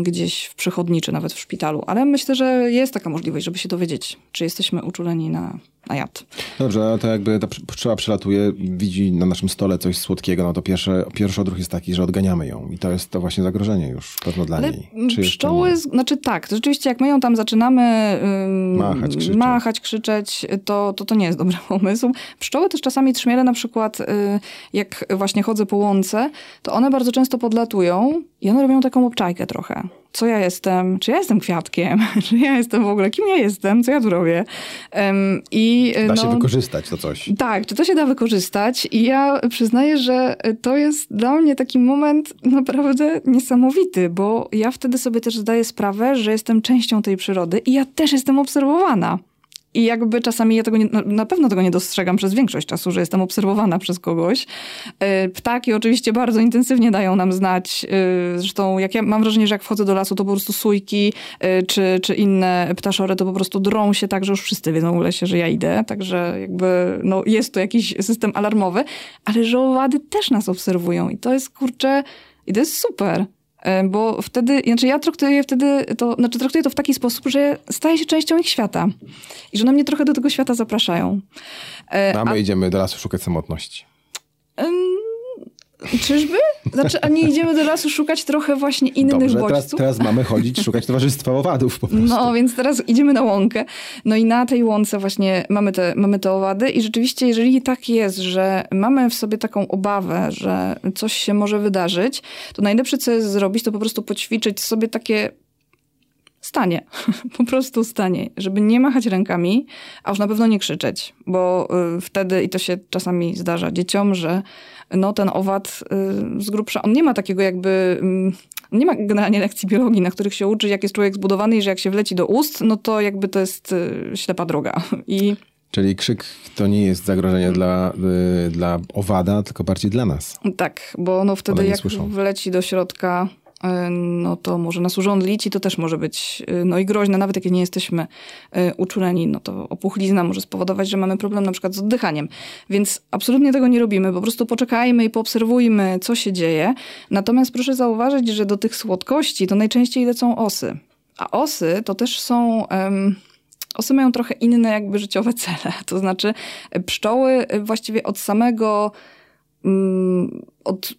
gdzieś w przychodni, czy nawet w szpitalu, ale myślę, że jest taka możliwość, żeby się dowiedzieć, czy jesteśmy uczuleni na, na jad. Dobrze, no to jakby ta psz- pszczoła przelatuje, widzi na naszym stole coś słodkiego, no to pierwszy, pierwszy odruch jest taki, że odganiamy ją. I to jest to właśnie zagrożenie już pewno dla Ale niej. Czy pszczoły, znaczy tak, to rzeczywiście jak my ją tam zaczynamy ym, Machać, krzyczeć. machać, krzyczeć, to, to to nie jest dobry pomysł. Pszczoły też czasami trzmiele na przykład, y, jak właśnie chodzę po łące, to one bardzo często podlatują i one robią taką obczajkę trochę. Co ja jestem? Czy ja jestem kwiatkiem? Czy ja jestem w ogóle? Kim ja jestem? Co ja tu robię? Ym, I Da no, się wykorzystać to coś. tak, czy to się da wykorzystać? I ja przyznaję, że to jest dla mnie taki moment naprawdę niesamowity, bo ja wtedy sobie też zdaję sprawę, że jestem częścią tej przyrody i ja też jestem obserwowana. I jakby czasami ja tego nie, no, na pewno tego nie dostrzegam przez większość czasu, że jestem obserwowana przez kogoś. E, Ptaki oczywiście bardzo intensywnie dają nam znać. e, Zresztą jak ja mam wrażenie, że jak wchodzę do lasu, to po prostu sójki e, czy, czy inne ptaszory to po prostu drą się tak, że już wszyscy wiedzą w lesie, że ja idę. Także jakby no, jest to jakiś system alarmowy. Ale że też nas obserwują i to jest kurczę, i to jest super. E, Bo wtedy, znaczy ja traktuję wtedy to, znaczy traktuję to w taki sposób, że staję się częścią ich świata. I że one mnie trochę do tego świata zapraszają. E, A my idziemy do lasu szukać samotności. Czyżby? Znaczy, a nie idziemy do lasu szukać trochę właśnie innych Dobrze, bodźców? teraz, teraz mamy chodzić, szukać towarzystwa owadów po prostu. No, więc teraz idziemy na łąkę. No i na tej łące właśnie mamy te, mamy te owady i rzeczywiście, jeżeli tak jest, że mamy w sobie taką obawę, że coś się może wydarzyć, to najlepsze, co jest zrobić, to po prostu poćwiczyć sobie takie stanie. po prostu stanie. Żeby nie machać rękami, a już na pewno nie krzyczeć, bo y, wtedy, i to się czasami zdarza dzieciom, że no ten owad y, z grubsza, on nie ma takiego jakby... Y, nie ma generalnie lekcji biologii, na których się uczy, jak jest człowiek zbudowany i że jak się wleci do ust, no to jakby to jest y, ślepa droga. I Czyli krzyk to nie jest zagrożenie dla, dla owada, tylko bardziej dla nas. tak, bo no wtedy jak słyszą. wleci do środka, no to może nas urządlić i to też może być y, no i groźne, nawet jak nie jesteśmy y, uczuleni, no to opuchlizna może spowodować, że mamy problem na przykład z oddychaniem. Więc absolutnie tego nie robimy, po prostu poczekajmy i poobserwujmy, co się dzieje. Natomiast proszę zauważyć, że do tych słodkości to najczęściej lecą osy. A osy to też są... em, Osy mają trochę inne jakby życiowe cele. To znaczy pszczoły właściwie od samego mm, od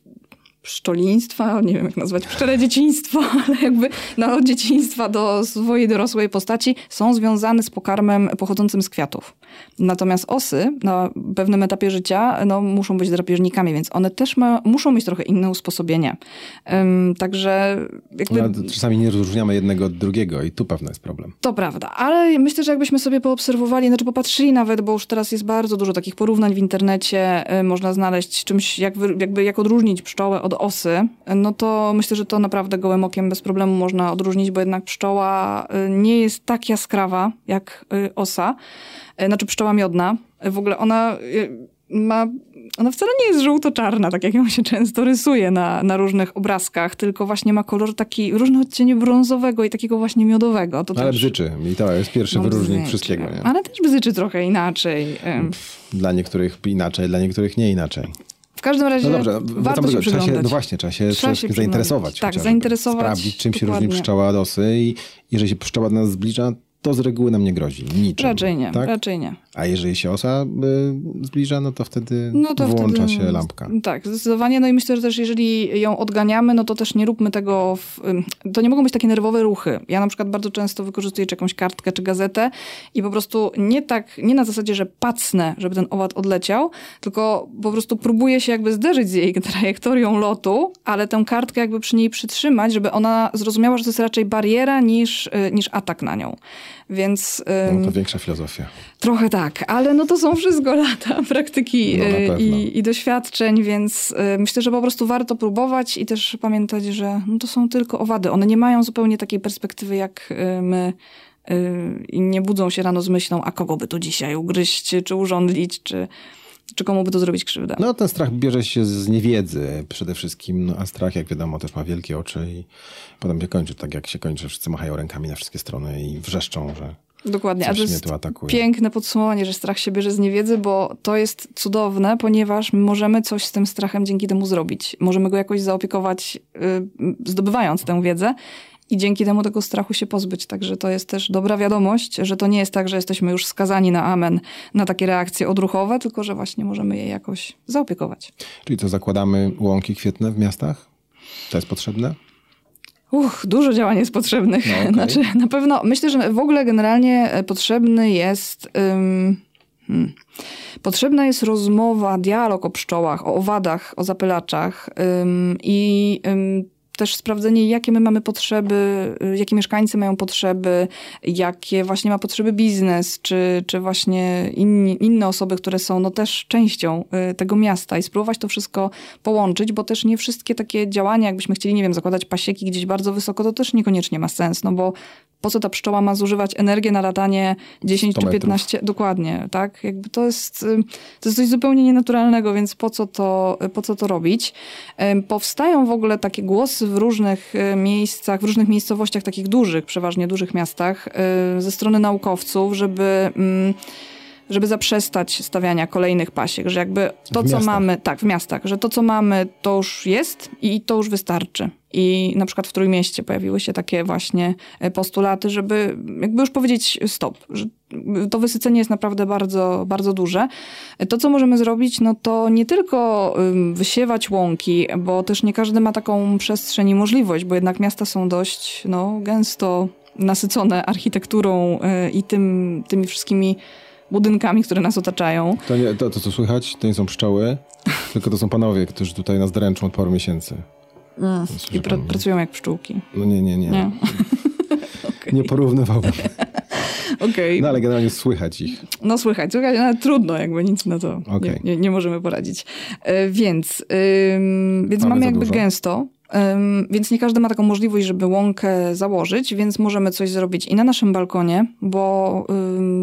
pszczoliństwa, nie wiem jak nazwać, pszczele dzieciństwo, ale jakby no, od dzieciństwa do swojej dorosłej postaci są związane z pokarmem pochodzącym z kwiatów. Natomiast osy na pewnym etapie życia no, muszą być drapieżnikami, więc one też ma, muszą mieć trochę inne usposobienie. Ym, także jakby... No, czasami nie rozróżniamy jednego od drugiego i tu pewno jest problem. To prawda, ale myślę, że jakbyśmy sobie poobserwowali, znaczy popatrzyli nawet, bo już teraz jest bardzo dużo takich porównań w internecie, y, można znaleźć czymś, jak, jakby, jak odróżnić pszczołę od osy, no to myślę, że to naprawdę gołym okiem bez problemu można odróżnić, bo jednak pszczoła y, nie jest tak jaskrawa jak y, osa, Y, znaczy pszczoła miodna. W ogóle ona ma ona wcale nie jest żółto-czarna, tak jak ją się często rysuje na, na różnych obrazkach, tylko właśnie ma kolor taki różny odcień brązowego i takiego właśnie miodowego. To Ale też- bzyczy i to jest pierwszy no, wyróżnik bzyczy. wszystkiego. Nie? Ale też bzyczy trochę inaczej. Dla niektórych inaczej, dla niektórych nie inaczej. W każdym razie No dobrze, warto się się, no właśnie, trzeba się, Trzeba się się zainteresować. Tak, zainteresować, Sprawdzić, czym się dokładnie. różni pszczoła od osy i jeżeli się pszczoła do nas zbliża, to z reguły nam nie grozi. Niczym. Raczej nie, Tak? raczej nie. A jeżeli się osa y, zbliża, no to wtedy No to włącza wtedy, się lampka. Tak, zdecydowanie. No i myślę, że też jeżeli ją odganiamy, no to też nie róbmy tego. W, to nie mogą być takie nerwowe ruchy. Ja na przykład bardzo często wykorzystuję czy jakąś kartkę czy gazetę i po prostu nie tak, nie na zasadzie, że pacnę, żeby ten owad odleciał, tylko po prostu próbuję się jakby zderzyć z jej trajektorią lotu, ale tę kartkę jakby przy niej przytrzymać, żeby ona zrozumiała, że to jest raczej bariera niż, y, niż atak na nią. Więc No to większa filozofia. Trochę tak, ale no to są wszystko lata praktyki No, y, i, i doświadczeń, więc y, myślę, że po prostu warto próbować i też pamiętać, że no to są tylko owady. One nie mają zupełnie takiej perspektywy jak y, my i nie budzą się rano z myślą, a kogo by tu dzisiaj ugryźć, czy urządlić, czy, czy komu by to zrobić krzywdę. No ten strach bierze się z niewiedzy przede wszystkim, no, a strach jak wiadomo też ma wielkie oczy i potem się kończy tak jak się kończy, wszyscy machają rękami na wszystkie strony i wrzeszczą, że Dokładnie, a to jest piękne podsumowanie, że strach się bierze z niewiedzy, bo to jest cudowne, ponieważ my możemy coś z tym strachem dzięki temu zrobić. Możemy go jakoś zaopiekować, y, zdobywając tę wiedzę i dzięki temu tego strachu się pozbyć. Także to jest też dobra wiadomość, że to nie jest tak, że jesteśmy już skazani na amen, na takie reakcje odruchowe, tylko że właśnie możemy je jakoś zaopiekować. Czyli co, zakładamy łąki kwietne w miastach? To jest potrzebne? Uch, dużo działań jest potrzebnych. No, okej. Znaczy, na pewno myślę, że w ogóle generalnie e, potrzebny jest. hmm, potrzebna jest rozmowa, dialog o pszczołach, o owadach, o zapylaczach i też sprawdzenie, jakie my mamy potrzeby, y, jakie mieszkańcy mają potrzeby, jakie właśnie ma potrzeby biznes, czy, czy właśnie inni, inne osoby, które są no też częścią y, tego miasta i spróbować to wszystko połączyć, bo też nie wszystkie takie działania, jakbyśmy chcieli, nie wiem, zakładać pasieki gdzieś bardzo wysoko, to też niekoniecznie ma sens, no bo po co ta pszczoła ma zużywać energię na latanie 10 100 czy metrów. 15, dokładnie, tak? Jakby to jest, y, to jest coś zupełnie nienaturalnego, więc po co to, po co to robić? Powstają w ogóle takie głosy w różnych y, miejscach, w różnych miejscowościach, takich dużych, przeważnie dużych miastach, y, ze strony naukowców, żeby żeby zaprzestać stawiania kolejnych pasiek, że jakby to, co mamy, tak, w miastach, że to, co mamy, to już jest i to już wystarczy. I na przykład w Trójmieście pojawiły się takie właśnie e, postulaty, żeby jakby już powiedzieć stop, że to wysycenie jest naprawdę bardzo, bardzo duże. To, co możemy zrobić, no to nie tylko wysiewać łąki, bo też nie każdy ma taką przestrzeń i możliwość, bo jednak miasta są dość no, gęsto nasycone architekturą y, i tym, tymi wszystkimi budynkami, które nas otaczają. To, nie, to, to, co słychać, to nie są pszczoły, tylko to są panowie, którzy tutaj nas dręczą od paru miesięcy. Słyszy I mnie? pracują jak pszczółki. No nie, nie, nie. Nie. Nie porównywałbym. Okej. No ale generalnie słychać ich. No słychać, słychać, ale trudno, jakby nic na to Okej. nie, nie, nie możemy poradzić. E, więc ym, więc Mamy mamy jakby dużo. gęsto, więc nie każdy ma taką możliwość, żeby łąkę założyć, więc możemy coś zrobić i na naszym balkonie, bo,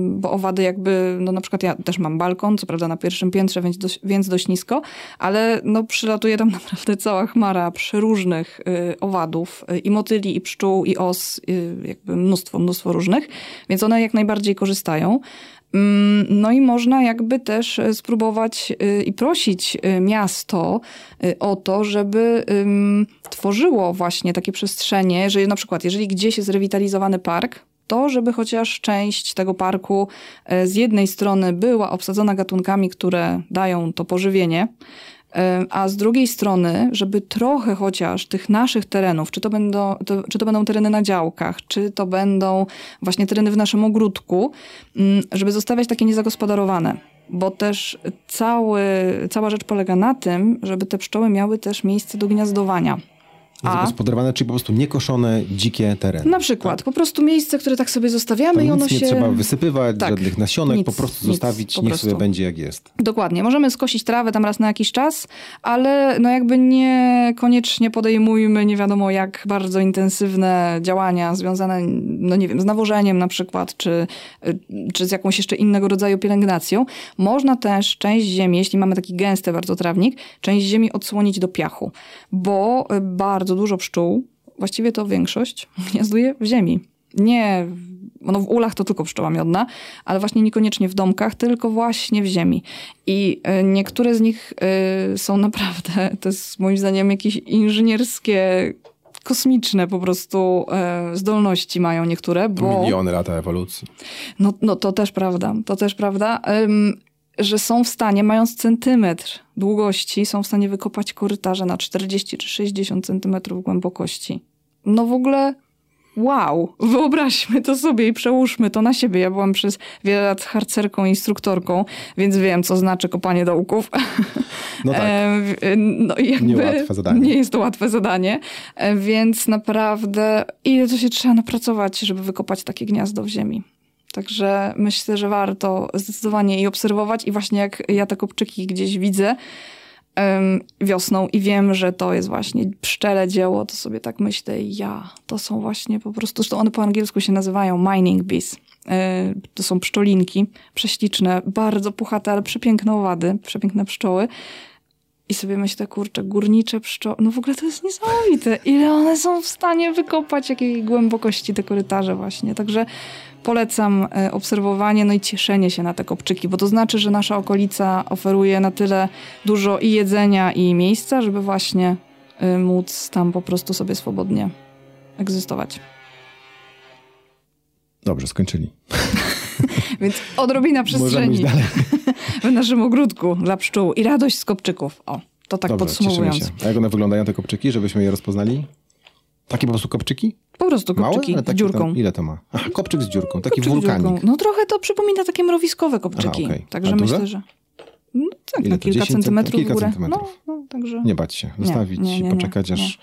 bo owady jakby, no na przykład ja też mam balkon, co prawda na pierwszym piętrze, więc dość, więc dość nisko, ale no przylatuje tam naprawdę cała chmara przeróżnych y, owadów, y, i motyli, i pszczół, i os, y, jakby mnóstwo, mnóstwo różnych, więc one jak najbardziej korzystają. Mm, No i można jakby też e, spróbować y, i prosić y, miasto o to, żeby tworzyło właśnie takie przestrzenie, że na przykład jeżeli gdzieś jest rewitalizowany park, to żeby chociaż część tego parku e, z jednej strony była obsadzona gatunkami, które dają to pożywienie, e, a z drugiej strony, żeby trochę chociaż tych naszych terenów, czy to, będą, to, czy to będą tereny na działkach, czy to będą właśnie tereny w naszym ogródku, mm, żeby zostawiać takie niezagospodarowane. Bo też cały, cała rzecz polega na tym, żeby te pszczoły miały też miejsce do gniazdowania. A Zagospodarowane, czyli po prostu niekoszone, dzikie tereny. na przykład po prostu miejsce, które tak sobie zostawiamy Tam i ono nic nie się... trzeba wysypywać, Tak, żadnych nasionek, nic, po prostu nic, zostawić, po niech prostu. sobie będzie jak jest. Dokładnie. Możemy skosić trawę tam raz na jakiś czas, ale no jakby niekoniecznie podejmujmy nie wiadomo jak bardzo intensywne działania związane, no nie wiem, z nawożeniem na przykład, czy, czy z jakąś jeszcze innego rodzaju pielęgnacją. Można też część ziemi, jeśli mamy taki gęsty bardzo trawnik, część ziemi odsłonić do piachu, bo y, bardzo dużo pszczół, właściwie to większość, gniazduje w ziemi. Nie no w ulach to tylko pszczoła miodna, ale właśnie niekoniecznie w domkach, tylko właśnie w ziemi. I y, niektóre z nich y, są naprawdę, to jest moim zdaniem jakieś inżynierskie, kosmiczne po prostu y, zdolności mają niektóre, bo... Miliony lata ewolucji. No, no to też prawda, to też prawda, ym, że są w stanie, mając centymetr długości, są w stanie wykopać korytarze na 40 czy 60 centymetrów głębokości. No w ogóle wow, wyobraźmy to sobie i przełóżmy to na siebie. Ja byłam przez wiele lat harcerką, instruktorką, więc wiem, co znaczy kopanie dołków. No tak. E, no jakby Niełatwe zadanie. Nie jest to łatwe zadanie, e, więc naprawdę ile to się trzeba napracować, żeby wykopać takie gniazdo w ziemi. Także myślę, że warto zdecydowanie i obserwować i właśnie jak ja te kopczyki gdzieś widzę wiosną i wiem, że to jest właśnie pszczele dzieło, to sobie tak myślę, ja, to są właśnie po prostu, zresztą one po angielsku się nazywają mining bees. E, To są pszczolinki, prześliczne, bardzo puchate, ale przepiękne owady, przepiękne pszczoły. I sobie myślę, kurczę, górnicze pszczoły, no w ogóle to jest niesamowite, ile one są w stanie wykopać, jakiej głębokości te korytarze właśnie. Także polecam e, obserwowanie, no i cieszenie się na te kopczyki, bo to znaczy, że nasza okolica oferuje na tyle dużo i jedzenia, i miejsca, żeby właśnie e, móc tam po prostu sobie swobodnie egzystować. Dobrze, skończyli. Więc odrobina przestrzeni w naszym ogródku dla pszczół i radość z kopczyków. O, to tak Dobrze, podsumowując. jak one wyglądają, te kopczyki, żebyśmy je rozpoznali? Takie po prostu kopczyki? Po prostu Małe? kopczyki Ale z dziurką. Tam, ile to ma? Aha, kopczyk z dziurką, taki Kopczyk z wulkanik. dziurką. No trochę to przypomina takie mrowiskowe kopczyki. Aha, okej. Także myślę, że no, tak, Ile na kilka 10 centymetrów kilka w górę. centymetrów. No, no, także... Nie bać się, zostawić nie, nie, i poczekać, aż,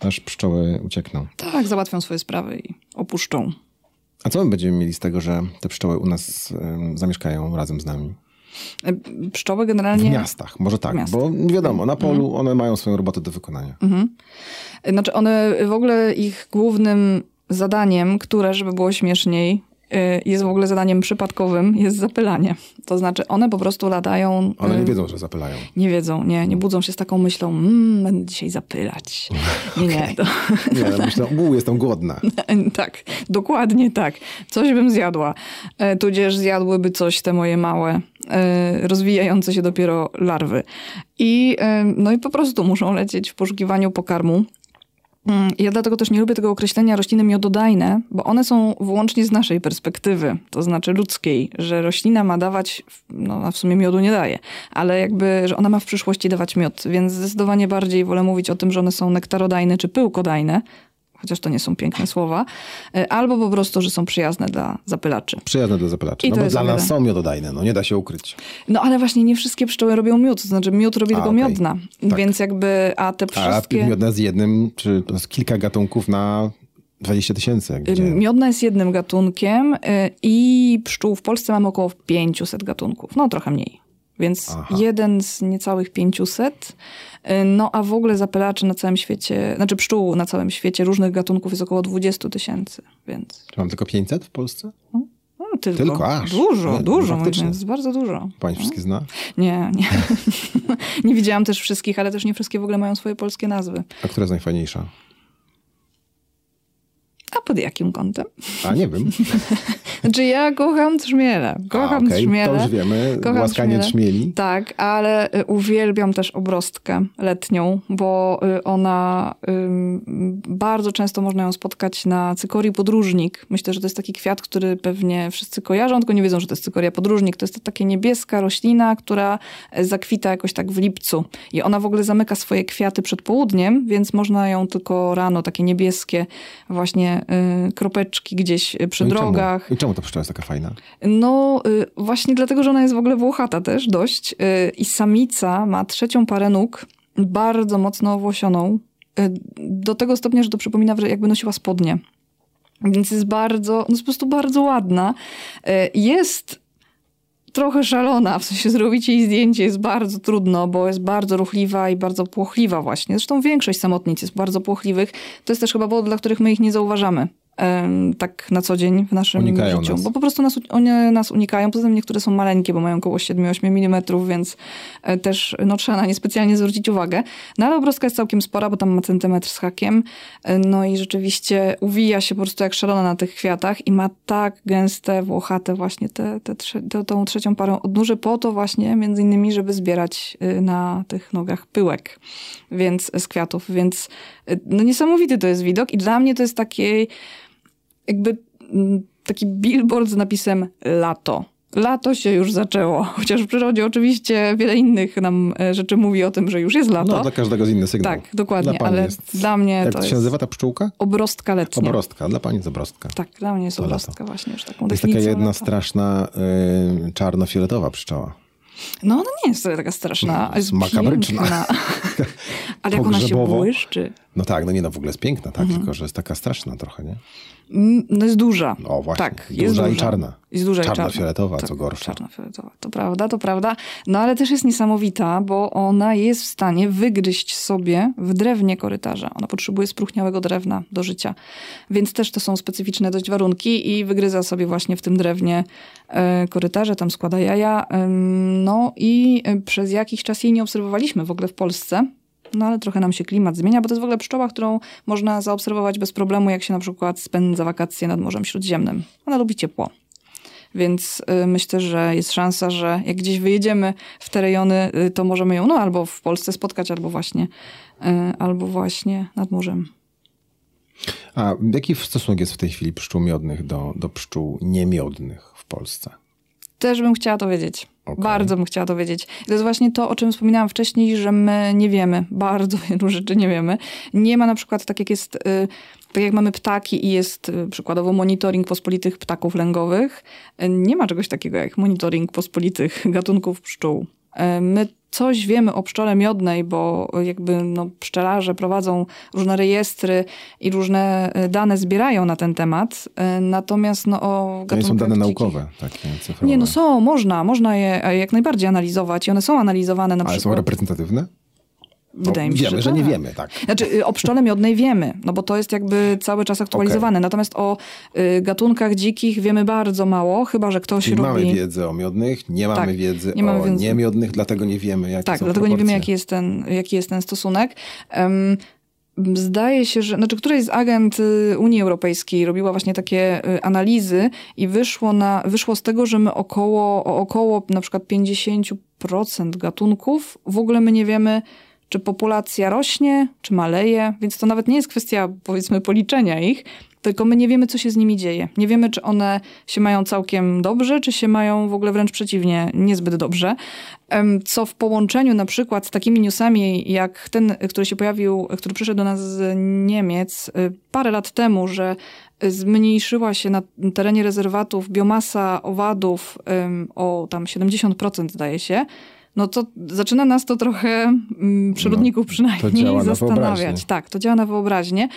aż pszczoły uciekną. Tak, załatwią swoje sprawy i opuszczą. A co my będziemy mieli z tego, że te pszczoły u nas zamieszkają razem z nami? Pszczoły W generalnie... miastach, może tak, W miastach. bo wiadomo, na polu one mają swoją robotę do wykonania. Mhm. Znaczy one w ogóle ich głównym zadaniem, które, żeby było śmieszniej, jest w ogóle zadaniem przypadkowym, jest zapylanie. To znaczy one po prostu latają... One nie y, wiedzą, że zapylają. Nie wiedzą, nie, nie budzą się z taką myślą, mmm, będę dzisiaj zapylać. Nie, nie. To, Nie, myślę, uuu, jestem głodna. tak, dokładnie tak. Coś bym zjadła. E, tudzież zjadłyby coś te moje małe, e, rozwijające się dopiero larwy. I, e, no i po prostu muszą lecieć w poszukiwaniu pokarmu. Mm, Ja dlatego też nie lubię tego określenia rośliny miododajne, bo one są wyłącznie z naszej perspektywy, to znaczy ludzkiej, że roślina ma dawać, no a w sumie miodu nie daje, ale jakby, że ona ma w przyszłości dawać miód, więc zdecydowanie bardziej wolę mówić o tym, że one są nektarodajne czy pyłkodajne, chociaż to nie są piękne słowa, e, albo po prostu, że są przyjazne dla zapylaczy. Przyjazne do zapylaczy. I No bo dla nas są miododajne, no nie da się ukryć. No ale właśnie nie wszystkie pszczoły robią miód, to znaczy miód robi A, tylko okej. miodna, Tak. więc jakby, a te A wszystkie... miodne z jednym, czy jest kilka gatunków na 20 tysięcy. Miodna jest jednym gatunkiem y, i pszczół w Polsce mamy około 500 gatunków, no trochę mniej. Więc Aha. jeden z niecałych 500. Y, No a w ogóle zapylaczy na całym świecie, znaczy pszczół na całym świecie różnych gatunków jest około 20 tysięcy, więc Czy mam tylko 500 w Polsce? no, tylko. Tylko? Aż. Dużo, no dużo, faktycznie. jest bardzo dużo. Pani wszystkie zna? Nie, nie. nie widziałam też wszystkich, ale też nie wszystkie w ogóle mają swoje polskie nazwy. A która jest najfajniejsza? A pod jakim kątem? A nie wiem. Znaczy ja kocham trzmiele. Kocham A, okej, trzmiele. To już wiemy. Kocham trzmiele. trzmieli. Tak, ale y, uwielbiam też obrostkę letnią, bo y, ona bardzo często można ją spotkać na cykorii podróżnik. Myślę, że to jest taki kwiat, który pewnie wszyscy kojarzą, tylko nie wiedzą, że to jest cykoria podróżnik. To jest taka niebieska roślina, która e, zakwita jakoś tak w lipcu. I ona w ogóle zamyka swoje kwiaty przed południem, więc można ją tylko rano, takie niebieskie właśnie y, kropeczki gdzieś y, przy No i drogach. Czemu? I czemu ta pszczoła jest taka fajna? No, y, właśnie dlatego, że ona jest w ogóle włochata też dość. y, I samica ma trzecią parę nóg, bardzo mocno owłosioną. y, Do tego stopnia, że to przypomina, że jakby nosiła spodnie. Więc jest bardzo, no jest po prostu bardzo ładna. Y, Jest trochę szalona, w sensie zrobić jej zdjęcie jest bardzo trudno, bo jest bardzo ruchliwa i bardzo płochliwa właśnie. Zresztą większość samotnic jest bardzo płochliwych. To jest też chyba powód, dla których my ich nie zauważamy. Tak na co dzień w naszym Unikają życiu. nas. Bo po prostu nas, one nas unikają. Poza tym niektóre są maleńkie, bo mają około 7-8 mm, więc e, też no, trzeba na nie specjalnie zwrócić uwagę. No ale obrozka jest całkiem spora, bo tam ma centymetr z hakiem. E, No i rzeczywiście uwija się po prostu jak szalona na tych kwiatach i ma tak gęste, włochate właśnie te, te, te, tą trzecią parę odnóży po to właśnie między innymi, żeby zbierać y, na tych nogach pyłek więc, z kwiatów. Więc no, niesamowity to jest widok i dla mnie to jest taki jakby mm, taki billboard z napisem lato. Lato się już zaczęło. Chociaż w przyrodzie oczywiście wiele innych nam e, rzeczy mówi o tym, że już jest lato. No, dla każdego z inny sygnał. Tak, dokładnie, Dla ale jest... dla mnie Jak to jest się nazywa ta pszczółka? obrostka letnia. Obrostka. Dla pani jest obrostka. Tak, dla mnie jest To lato. obrostka właśnie już taką To jest taka jedna lata. straszna y, czarno-fioletowa pszczoła. No ona nie jest taka straszna, a jest Makabryczna. Ale jak ona się błyszczy. No tak, no nie, no w ogóle jest piękna, tak, Mhm. tylko że jest taka straszna trochę, nie? No jest duża. O właśnie, Tak, duża jest i duża. czarna. Jest duża i czarna. Czarno-fioletowa, Tak, co gorsza. Czarno-fioletowa, to prawda, to prawda. No ale też jest niesamowita, bo ona jest w stanie wygryźć sobie w drewnie korytarza. Ona potrzebuje spróchniałego drewna do życia. Więc też to są specyficzne dość warunki i wygryza sobie właśnie w tym drewnie e, korytarze, tam składa jaja. No i e, przez jakiś czas jej nie obserwowaliśmy w ogóle w Polsce. No ale trochę nam się klimat zmienia, bo to jest w ogóle pszczoła, którą można zaobserwować bez problemu, jak się na przykład spędza wakacje nad Morzem Śródziemnym. Ona lubi ciepło. Więc y, myślę, że jest szansa, że jak gdzieś wyjedziemy w te rejony, y, to możemy ją no, albo w Polsce spotkać, albo właśnie, y, albo właśnie nad morzem. A jaki stosunek jest w tej chwili pszczół miodnych do, do pszczół niemiodnych w Polsce? Też bym chciała to wiedzieć. Okej. Bardzo bym chciała to wiedzieć. I to jest właśnie to, o czym wspominałam wcześniej, że my nie wiemy. Bardzo wielu rzeczy nie wiemy. Nie ma na przykład, tak jak jest, y, tak jak mamy ptaki i jest y, przykładowo monitoring pospolitych ptaków lęgowych, y, nie ma czegoś takiego jak monitoring pospolitych gatunków pszczół. My coś wiemy o pszczole miodnej, bo jakby no, pszczelarze prowadzą różne rejestry i różne y, dane zbierają na ten temat. Y, Natomiast no, o To nie są dane dzikich- naukowe, takie cyfrowe. nie, no są, można, można je e, jak najbardziej analizować i one są analizowane na Ale są przykład. reprezentatywne? Wydaje no, mi się, wiemy, że, że, tak. nie wiemy, tak. Znaczy y, o pszczole miodnej wiemy, no bo to jest jakby cały czas aktualizowane. Natomiast o y, gatunkach dzikich wiemy bardzo mało, chyba że ktoś Czyli robi... mamy wiedzę o miodnych, nie mamy Tak, wiedzy nie mamy o wiedzy. niemiodnych, dlatego nie wiemy, jakie Tak, dlatego nie wiemy, proporcje. jaki jest ten, jaki jest ten stosunek. Em, Zdaje się, że znaczy któraś z agent y, Unii Europejskiej robiła właśnie takie y, analizy i wyszło, na, wyszło z tego, że my około, o około na przykład 50% gatunków w ogóle my nie wiemy, czy populacja rośnie, czy maleje, więc to nawet nie jest kwestia powiedzmy policzenia ich, tylko my nie wiemy, co się z nimi dzieje. Nie wiemy, czy one się mają całkiem dobrze, czy się mają w ogóle wręcz przeciwnie, niezbyt dobrze. Co w połączeniu na przykład z takimi newsami, jak ten, który się pojawił, który przyszedł do nas z Niemiec y, parę lat temu, że zmniejszyła się na terenie rezerwatów biomasa owadów o tam 70% zdaje się, no to zaczyna nas to trochę, mm, przyrodników to przynajmniej, zastanawiać. Tak, to działa na wyobraźnię.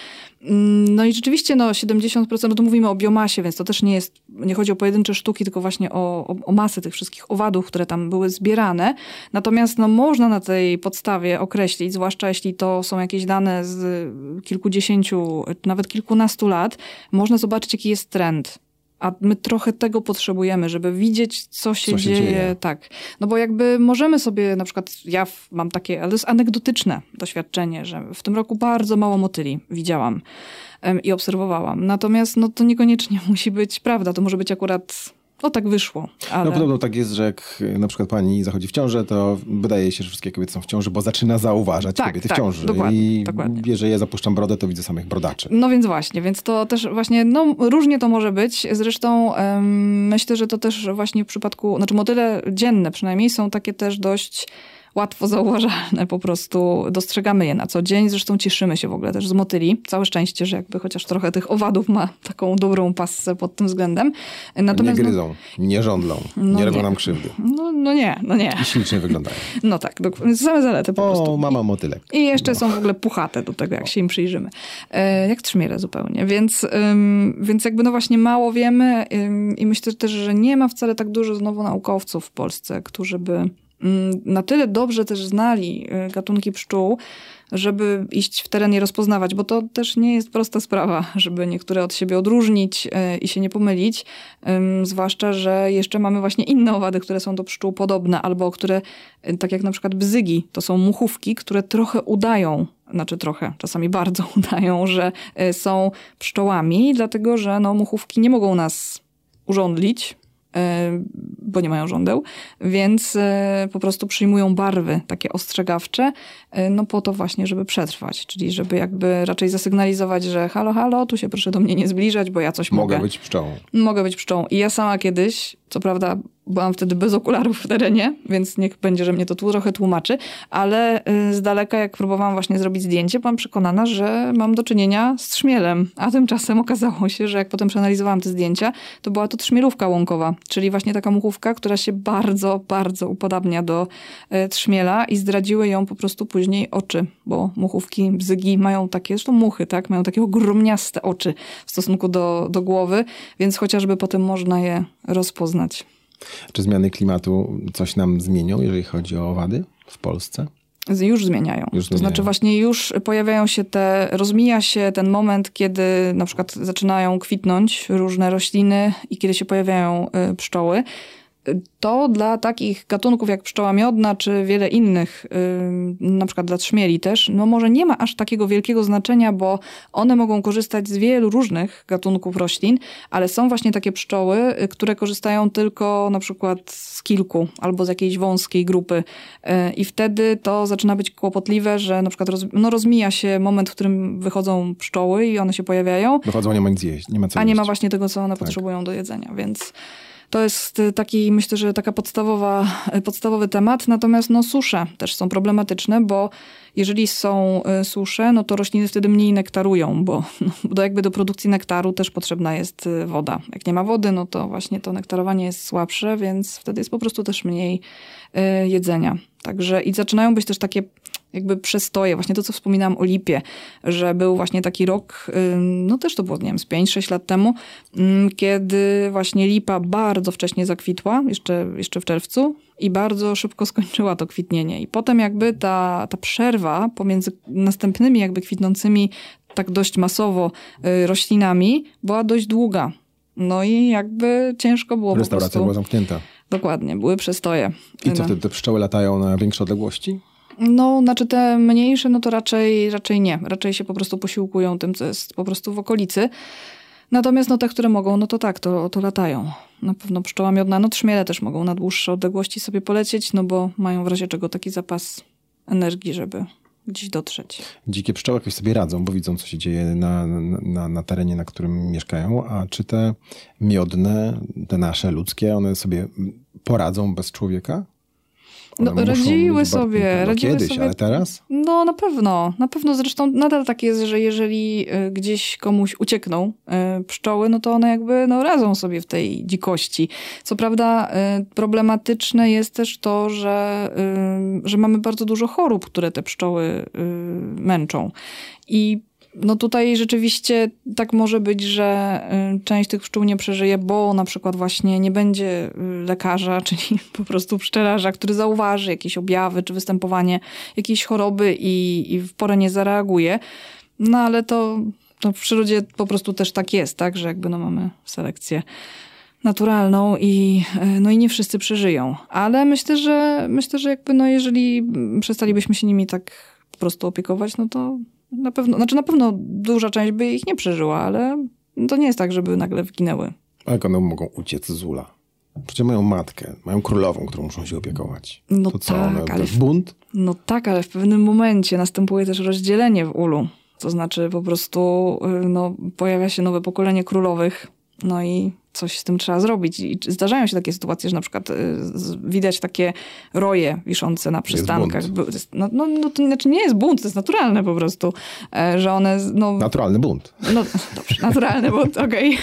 Mm, No i rzeczywiście no 70%, no to mówimy o biomasie, więc to też nie jest, nie chodzi o pojedyncze sztuki, tylko właśnie o, o, o masę tych wszystkich owadów, które tam były zbierane. Natomiast no można na tej podstawie określić, zwłaszcza jeśli to są jakieś dane z kilkudziesięciu, nawet kilkunastu lat, można zobaczyć jaki jest trend. A my trochę tego potrzebujemy, żeby widzieć, co się, Co się dzieje. dzieje. Tak. No bo jakby możemy sobie, na przykład ja mam takie, ale to jest anegdotyczne doświadczenie, że w tym roku bardzo mało motyli widziałam i obserwowałam. Natomiast no to niekoniecznie musi być prawda. To może być akurat, no tak wyszło. Ale... No podobno tak jest, że jak na przykład pani zachodzi w ciążę, to wydaje się, że wszystkie kobiety są w ciąży, bo zaczyna zauważać Tak, kobiety tak, w ciąży. dokładnie, I dokładnie. jeżeli ja zapuszczam brodę, to widzę samych brodaczy. No więc właśnie, więc to też właśnie, no różnie to może być. Zresztą myślę, że to też właśnie w przypadku, znaczy motyle dzienne przynajmniej są takie też dość łatwo zauważalne po prostu. Dostrzegamy je na co dzień, zresztą cieszymy się w ogóle też z motyli. Całe szczęście, że jakby chociaż trochę tych owadów ma taką dobrą passę pod tym względem. nie Natomiast no, gryzą, nie żądlą, No nie robią nie. nam krzywdy. no, no nie, no nie. I ślicznie wyglądają. No tak, same zalety po prostu. O, mama motylek. I jeszcze są w ogóle puchate do tego, jak się im przyjrzymy. E, jak trzmiele zupełnie. Więc, ym, więc jakby no właśnie mało wiemy ym, i myślę też, że nie ma wcale tak dużo znowu naukowców w Polsce, którzy by na tyle dobrze też znali y, gatunki pszczół, żeby iść w teren i rozpoznawać, bo to też nie jest prosta sprawa, żeby niektóre od siebie odróżnić y, i się nie pomylić. Zwłaszcza, że jeszcze mamy właśnie inne owady, które są do pszczół podobne, albo które, y, tak jak na przykład bzygi, to są muchówki, które trochę udają, znaczy trochę, czasami bardzo udają, że są pszczołami, dlatego że no, muchówki nie mogą nas urządlić, bo nie mają żądeł, więc e, po prostu przyjmują barwy takie ostrzegawcze, e, no po to właśnie, żeby przetrwać, czyli żeby jakby raczej zasygnalizować, że halo, halo, tu się proszę do mnie nie zbliżać, bo ja coś mogę. Mogę być pszczołą. Mogę być pszczołą. I ja sama kiedyś, co prawda byłam wtedy bez okularów w terenie, więc niech będzie, że mnie to tu trochę tłumaczy, ale y, z daleka jak próbowałam właśnie zrobić zdjęcie, byłam przekonana, że mam do czynienia z trzmielem. A tymczasem okazało się, że jak potem przeanalizowałam te zdjęcia, to była to trzmielówka łąkowa, czyli właśnie taka muchówka, która się bardzo, bardzo upodabnia do y, trzmiela i zdradziły ją po prostu później oczy, bo muchówki, bzygi mają takie, zresztą muchy, tak, mają takie ogromniaste oczy w stosunku do, do głowy, więc chociażby potem można je rozpoznać. Czy zmiany klimatu coś nam zmienią, jeżeli chodzi o owady w Polsce? Już zmieniają. Już to znaczy zmieniają. właśnie już pojawiają się te, rozmija się ten moment, kiedy na przykład zaczynają kwitnąć różne rośliny i kiedy się pojawiają y, pszczoły. To dla takich gatunków jak pszczoła miodna, czy wiele innych, na przykład dla trzmieli też, no może nie ma aż takiego wielkiego znaczenia, bo one mogą korzystać z wielu różnych gatunków roślin, ale są właśnie takie pszczoły, y, które korzystają tylko na przykład z kilku albo z jakiejś wąskiej grupy. Y, I wtedy to zaczyna być kłopotliwe, że na przykład roz, no rozmija się moment, w którym wychodzą pszczoły i one się pojawiają, Wychodzą, nie ma nic jeść, nie ma co a nie jeść. ma właśnie tego, co one potrzebują do jedzenia, więc to jest y, taki, myślę, że taka podstawowa, y, podstawowy temat. Natomiast no, susze też są problematyczne, bo jeżeli są y, susze, no to rośliny wtedy mniej nektarują, bo, no, bo jakby do produkcji nektaru też potrzebna jest woda. Jak nie ma wody, no to właśnie to nektarowanie jest słabsze, więc wtedy jest po prostu też mniej jedzenia. Także i zaczynają być też takie jakby przestoje, właśnie to, co wspominałam o lipie, że był właśnie taki rok, no też to było, nie wiem, z 5-6 lat temu, kiedy właśnie lipa bardzo wcześnie zakwitła, jeszcze, jeszcze w czerwcu i bardzo szybko skończyła to kwitnienie. I potem jakby ta, ta przerwa pomiędzy następnymi jakby kwitnącymi tak dość masowo y, roślinami była dość długa. No i jakby ciężko było Restauracja po prostu... była zamknięta. Dokładnie, były przestoje. I co, No. wtedy te pszczoły latają na większe odległości? No, znaczy te mniejsze, no to raczej, raczej nie. Raczej się po prostu posiłkują tym, co jest po prostu w okolicy. Natomiast no te, które mogą, no to tak, to, to latają. Na pewno pszczoła miodna, no trzmiele też mogą na dłuższe odległości sobie polecieć, no bo mają w razie czego taki zapas energii, żeby gdzieś dotrzeć. Dzikie pszczoły jakoś sobie radzą, bo widzą, co się dzieje na, na, na terenie, na którym mieszkają, a czy te miodne, te nasze ludzkie, one sobie poradzą bez człowieka? No, One muszą radziły sobie, no, radziły kiedyś, sobie. ale teraz? No na pewno, na pewno zresztą nadal tak jest, że jeżeli y, gdzieś komuś uciekną y, pszczoły, no to one jakby no, radzą sobie w tej dzikości. Co prawda y, problematyczne jest też to, że, że mamy bardzo dużo chorób, które te pszczoły męczą. I no tutaj rzeczywiście tak może być, że y, część tych pszczół nie przeżyje, bo na przykład właśnie nie będzie y, lekarza, czyli po prostu pszczelarza, który zauważy jakieś objawy czy występowanie jakiejś choroby i, i w porę nie zareaguje. No ale to, to w przyrodzie po prostu też tak jest, tak, że jakby no mamy selekcję naturalną i, y, no i nie wszyscy przeżyją. Ale myślę, że myślę, że jakby no jeżeli przestalibyśmy się nimi tak po prostu opiekować, no to na pewno, znaczy na pewno duża część by ich nie przeżyła, ale to nie jest tak, żeby nagle wginęły. A jak one mogą uciec z ula? Przecież mają matkę, mają królową, którą muszą się opiekować. No to co, tak, one, ale ale... bunt? No tak, ale w pewnym momencie następuje też rozdzielenie w ulu. To znaczy po prostu y, no, pojawia się nowe pokolenie królowych, no i coś z tym trzeba zrobić. I zdarzają się takie sytuacje, że na przykład y, widać takie roje wiszące na przystankach. No, no, no to znaczy nie jest bunt, to jest naturalne po prostu, e, że one no, Naturalny bunt. No dobrze, naturalny bunt, okej.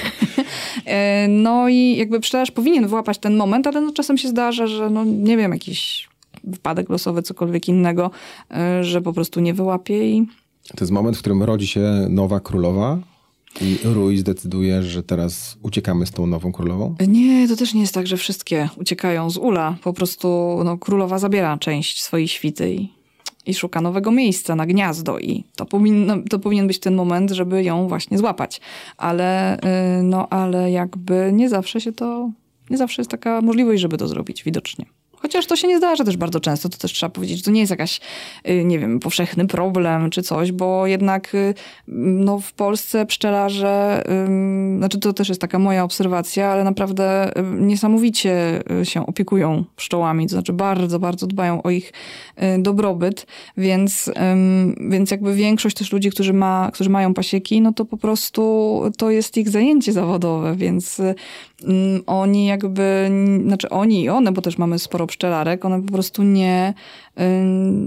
E, No i jakby pszczelarz powinien wyłapać ten moment, ale no czasem się zdarza, że no nie wiem, jakiś wypadek losowy, cokolwiek innego, e, że po prostu nie wyłapie i To jest moment, w którym rodzi się nowa królowa i Rój zdecyduje, że teraz uciekamy z tą nową królową. Nie, to też nie jest tak, że wszystkie uciekają z ula. Po prostu no, królowa zabiera część swojej świty i, i szuka nowego miejsca na gniazdo. I to, powinno, to powinien być ten moment, żeby ją właśnie złapać. Ale, y, no, ale jakby nie zawsze się to, nie zawsze jest taka możliwość, żeby to zrobić widocznie. Chociaż to się nie zdarza też bardzo często, to też trzeba powiedzieć, że to nie jest jakaś, y, nie wiem, powszechny problem czy coś, bo jednak y, no, w Polsce pszczelarze, znaczy to też jest taka moja obserwacja, ale naprawdę niesamowicie y, się opiekują pszczołami, to znaczy bardzo, bardzo dbają o ich dobrobyt, więc, więc jakby większość też ludzi, którzy, ma, którzy mają pasieki, no to po prostu to jest ich zajęcie zawodowe, więc oni jakby, znaczy oni i one, bo też mamy sporo pszczelarek, one po prostu nie,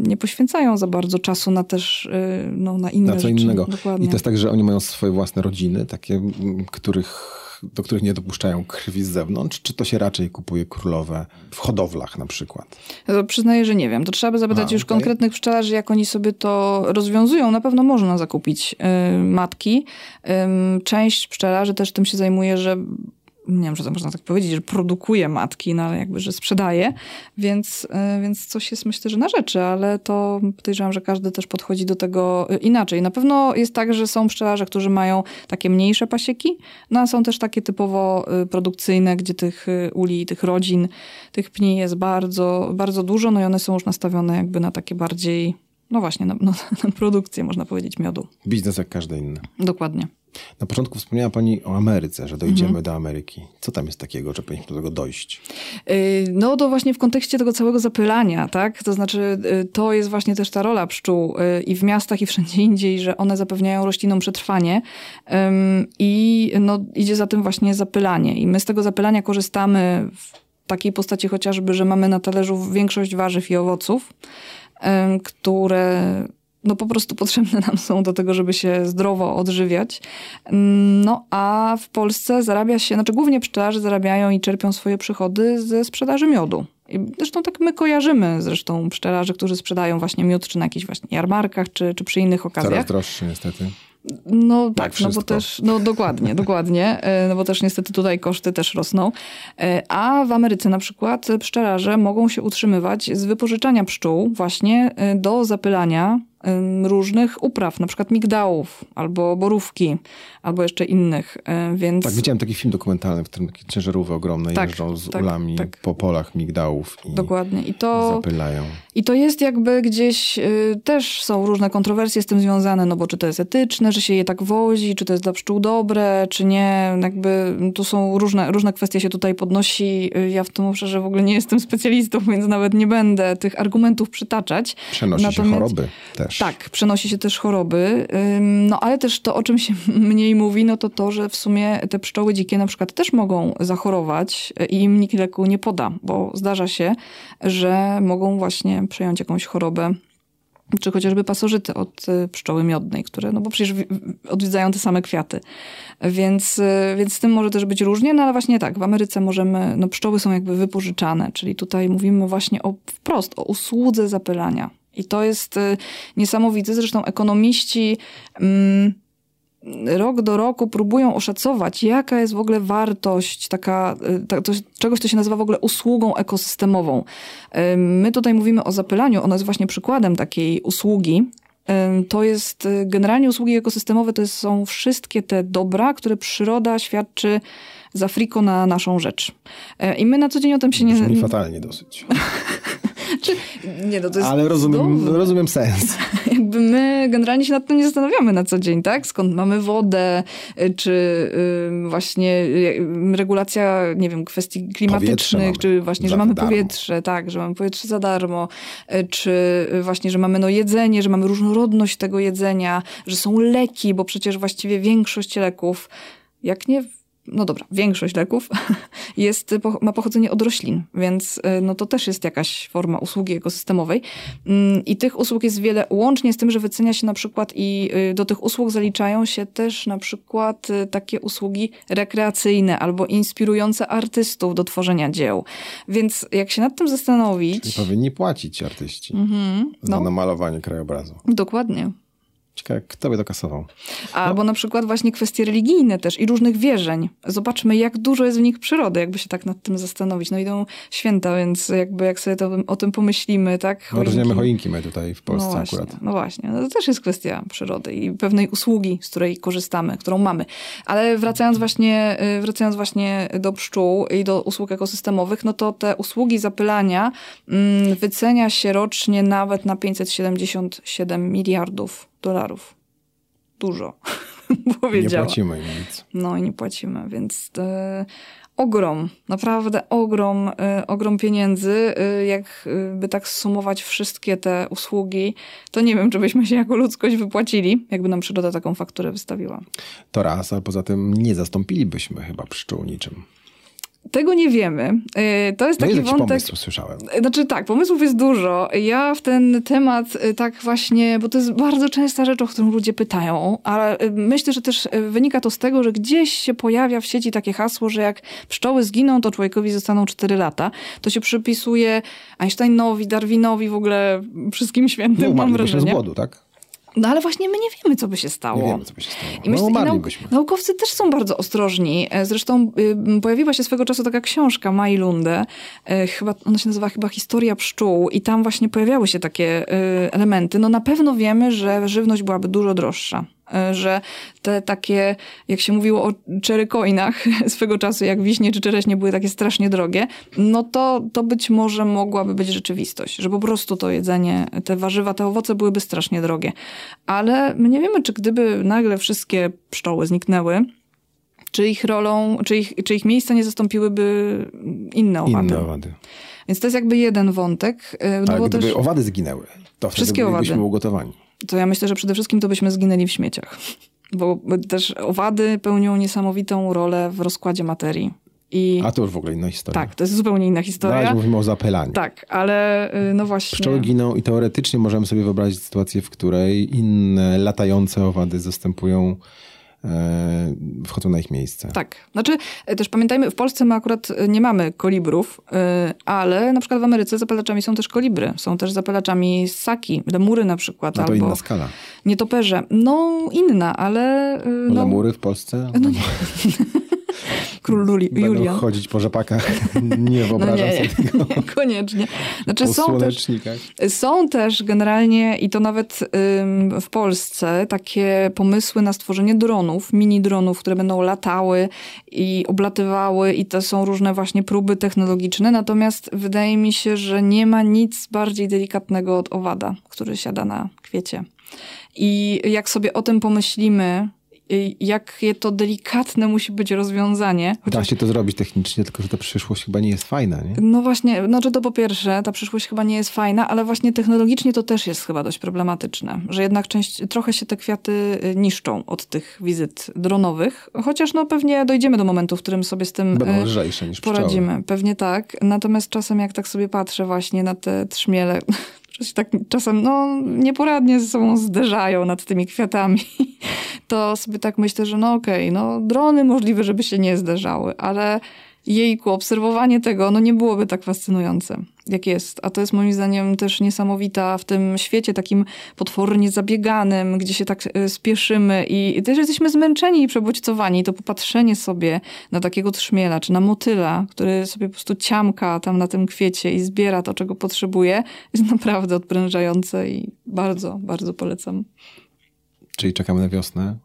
nie poświęcają za bardzo czasu na też, y, no, na inne Na co rzeczy. innego. Dokładnie. I to jest tak, że oni mają swoje własne rodziny, takie, których, do których nie dopuszczają krwi z zewnątrz, czy to się raczej kupuje królowe w hodowlach na przykład? To przyznaję, że nie wiem. To trzeba by zapytać A, już okej. konkretnych pszczelarzy, jak oni sobie to rozwiązują. Na pewno można zakupić y, matki. Część pszczelarzy też tym się zajmuje, że nie wiem, czy to można tak powiedzieć, że produkuje matki, no ale jakby, że sprzedaje, więc, y, więc coś jest myślę, że na rzeczy, ale to podejrzewam, że każdy też podchodzi do tego y, inaczej. Na pewno jest tak, że są pszczelarze, którzy mają takie mniejsze pasieki, no a są też takie typowo y, produkcyjne, gdzie tych uli, tych rodzin, tych pni jest bardzo, bardzo dużo, no i one są już nastawione jakby na takie bardziej, no właśnie, na, na produkcję, można powiedzieć, miodu. Biznes jak każdy inny. Dokładnie. Na początku wspomniała Pani o Ameryce, że dojdziemy Mhm. do Ameryki. Co tam jest takiego, że powinniśmy do tego dojść? Yy, No to właśnie w kontekście tego całego zapylania, tak? To znaczy yy, to jest właśnie też ta rola pszczół yy, i w miastach i wszędzie indziej, że one zapewniają roślinom przetrwanie i no, idzie za tym właśnie zapylanie. I my z tego zapylania korzystamy w takiej postaci chociażby, że mamy na talerzu większość warzyw i owoców, które no po prostu potrzebne nam są do tego, żeby się zdrowo odżywiać. No a w Polsce zarabia się, znaczy głównie pszczelarze zarabiają i czerpią swoje przychody ze sprzedaży miodu. I zresztą tak my kojarzymy zresztą pszczelarzy, którzy sprzedają właśnie miód, czy na jakichś właśnie jarmarkach, czy, czy przy innych okazjach. Coraz droższy niestety. No tak, no wszystko. bo też, no dokładnie, dokładnie, e, no bo też niestety tutaj koszty też rosną. E, A w Ameryce na przykład pszczelarze mogą się utrzymywać z wypożyczania pszczół właśnie e, do zapylania różnych upraw, na przykład migdałów, albo borówki, albo jeszcze innych, e, więc... Tak, widziałem taki film dokumentalny, w którym takie ciężarówki ogromne Tak, jeżdżą z tak, ulami tak. po polach migdałów i Dokładnie. I to, zapylają. I to jest jakby gdzieś, y, też są różne kontrowersje z tym związane, no bo czy to jest etyczne, że się je tak wozi, czy to jest dla pszczół dobre, czy nie. Jakby tu są różne, różne kwestie się tutaj podnosi. Y, Ja w tym obszarze w ogóle nie jestem specjalistą, więc nawet nie będę tych argumentów przytaczać. Przenosi się Natomiast- choroby też. Tak, przenosi się też choroby. Ym, No ale też to, o czym się mniej mówi, no to to, że w sumie te pszczoły dzikie na przykład też mogą zachorować i im nikt leku nie poda, bo zdarza się, że mogą właśnie przejąć jakąś chorobę czy chociażby pasożyty od y, pszczoły miodnej, które, no bo przecież wi- odwiedzają te same kwiaty. Więc, y, więc z tym może też być różnie, no ale właśnie tak, w Ameryce możemy, no pszczoły są jakby wypożyczane, czyli tutaj mówimy właśnie o, wprost o usłudze zapylania. I to jest y, niesamowite, zresztą ekonomiści mm, rok do roku próbują oszacować, jaka jest w ogóle wartość taka, y, ta, to, czegoś, co się nazywa w ogóle usługą ekosystemową. My tutaj mówimy o zapylaniu, ono jest właśnie przykładem takiej usługi. To jest y, generalnie usługi ekosystemowe, to są wszystkie te dobra, które przyroda świadczy za friko na naszą rzecz. Y, I my na co dzień o tym się nie... Brzmi fatalnie dosyć. Czy, nie no, to jest Ale rozumiem, rozumiem sens. jakby my generalnie się nad tym nie zastanawiamy na co dzień, tak? Skąd mamy wodę, y, czy y, właśnie y, regulacja, nie wiem, kwestii klimatycznych, czy właśnie, że mamy darmo. powietrze, tak, że mamy powietrze za darmo, czy właśnie, że mamy no jedzenie, że mamy różnorodność tego jedzenia, że są leki, bo przecież właściwie większość leków, jak nie no dobra, większość leków jest, ma pochodzenie od roślin, więc y, no to też jest jakaś forma usługi ekosystemowej. Mm, I tych usług jest wiele, łącznie z tym, że wycenia się na przykład i y, do tych usług zaliczają się też na przykład y, takie usługi rekreacyjne albo inspirujące artystów do tworzenia dzieł. Więc jak się nad tym zastanowić... powinni płacić artyści Mhm, za no, namalowanie krajobrazu. dokładnie. Ciekawe, kto by to kasował. Albo na przykład właśnie kwestie religijne też i różnych wierzeń. Zobaczmy, jak dużo jest w nich przyrody, jakby się tak nad tym zastanowić. No idą święta, więc jakby jak sobie to, o tym pomyślimy, tak? No, Choinki. choinki my tutaj w Polsce no właśnie, akurat. No właśnie, no to też jest kwestia przyrody i pewnej usługi, z której korzystamy, którą mamy. Ale wracając właśnie, y, wracając właśnie do pszczół i do usług ekosystemowych, no to te usługi zapylania mm, wycenia się rocznie nawet na 577 miliardów dolarów. Dużo, Nie powiedziała. płacimy im nic. No i nie płacimy, więc e, ogrom, naprawdę ogrom, e, ogrom pieniędzy. E, jakby tak sumować wszystkie te usługi, to nie wiem, czy byśmy się jako ludzkość wypłacili, jakby nam przyroda taką fakturę wystawiła. To raz, a poza tym nie zastąpilibyśmy chyba pszczół niczym. Tego nie wiemy. E, To jest No taki jest wątek. pomysł, słyszałem. Znaczy tak, pomysłów jest dużo. Ja w ten temat y, tak właśnie, bo to jest bardzo częsta rzecz, o którą ludzie pytają, ale y, myślę, że też y, wynika to z tego, że gdzieś się pojawia w sieci takie hasło, że jak pszczoły zginą, to człowiekowi zostaną 4 lata. To się przypisuje Einsteinowi, Darwinowi, w ogóle wszystkim świętym, No mam umarlibyśmy z wrażenie. głodu, tak? No ale właśnie my nie wiemy, co by się stało. Nie wiemy, co by się stało. I myślę, no nauk- naukowcy też są bardzo ostrożni. E, Zresztą y, pojawiła się swego czasu taka książka Mai Lunde, e, chyba, ona się nazywa chyba Historia pszczół i tam właśnie pojawiały się takie y, elementy. No na pewno wiemy, że żywność byłaby dużo droższa. E, Że te takie, jak się mówiło o cherry coinach swego czasu, jak wiśnie czy czereśnie były takie strasznie drogie, no to, to być może mogłaby być rzeczywistość, że po prostu to jedzenie, te warzywa, te owoce byłyby strasznie drogie. Ale my nie wiemy, czy gdyby nagle wszystkie pszczoły zniknęły, czy ich rolą, czy ich, czy ich miejsca nie zastąpiłyby inne owady. Inne owady. Więc to jest jakby jeden wątek. y, No Ale gdyby też, owady zginęły, to wtedy Wszystkie bylibyśmy owady. ugotowani. To ja myślę, że przede wszystkim to byśmy zginęli w śmieciach. Bo też owady pełnią niesamowitą rolę w rozkładzie materii. I A to już w ogóle inna historia. tak, to jest zupełnie inna historia. mówimy o zapylaniu. Tak, ale y, no właśnie. Pszczoły giną i teoretycznie możemy sobie wyobrazić sytuację, w której inne latające owady zastępują wchodzą na ich miejsce. Tak. Znaczy, e, też pamiętajmy, w Polsce my akurat e, nie mamy kolibrów, e, ale na przykład w Ameryce zapalaczami są też kolibry. Są też zapalaczami ssaki, lemury na przykład. No to albo inna skala. nietoperze. No, inna, ale... e, No, Lemury w Polsce No nie. Król Luli, będą Julian. chodzić po rzepakach. nie No wyobrażam nie, sobie tego. nie, koniecznie. Znaczy Po są też, są też generalnie, i to nawet ym, w Polsce, takie pomysły na stworzenie dronów, mini dronów, które będą latały i oblatywały i to są różne właśnie próby technologiczne. Natomiast wydaje mi się, że nie ma nic bardziej delikatnego od owada, który siada na kwiecie. I jak sobie o tym pomyślimy, jakie to delikatne musi być rozwiązanie. Da się to zrobić technicznie, tylko że ta przyszłość chyba nie jest fajna, nie? No właśnie, no że to po pierwsze, ta przyszłość chyba nie jest fajna, ale właśnie technologicznie to też jest chyba dość problematyczne, że jednak część, trochę się te kwiaty y, niszczą od tych wizyt dronowych, chociaż no pewnie dojdziemy do momentu, w którym sobie z tym Będą y, lżejsze niż pszczoły. poradzimy. Pewnie tak, natomiast czasem jak tak sobie patrzę właśnie na te trzmiele, że się tak czasem no, nieporadnie ze sobą zderzają nad tymi kwiatami, to sobie tak myślę, że no okej, no drony możliwe, żeby się nie zderzały, ale jejku, obserwowanie tego, no nie byłoby tak fascynujące, jak jest. A to jest moim zdaniem też niesamowita w tym świecie takim potwornie zabieganym, gdzie się tak e, spieszymy i, też jesteśmy zmęczeni i przebodźcowani. To popatrzenie sobie na takiego trzmiela, czy na motyla, który sobie po prostu ciamka tam na tym kwiecie i zbiera to, czego potrzebuje, jest naprawdę odprężające i bardzo, bardzo polecam. Czyli czekamy na wiosnę,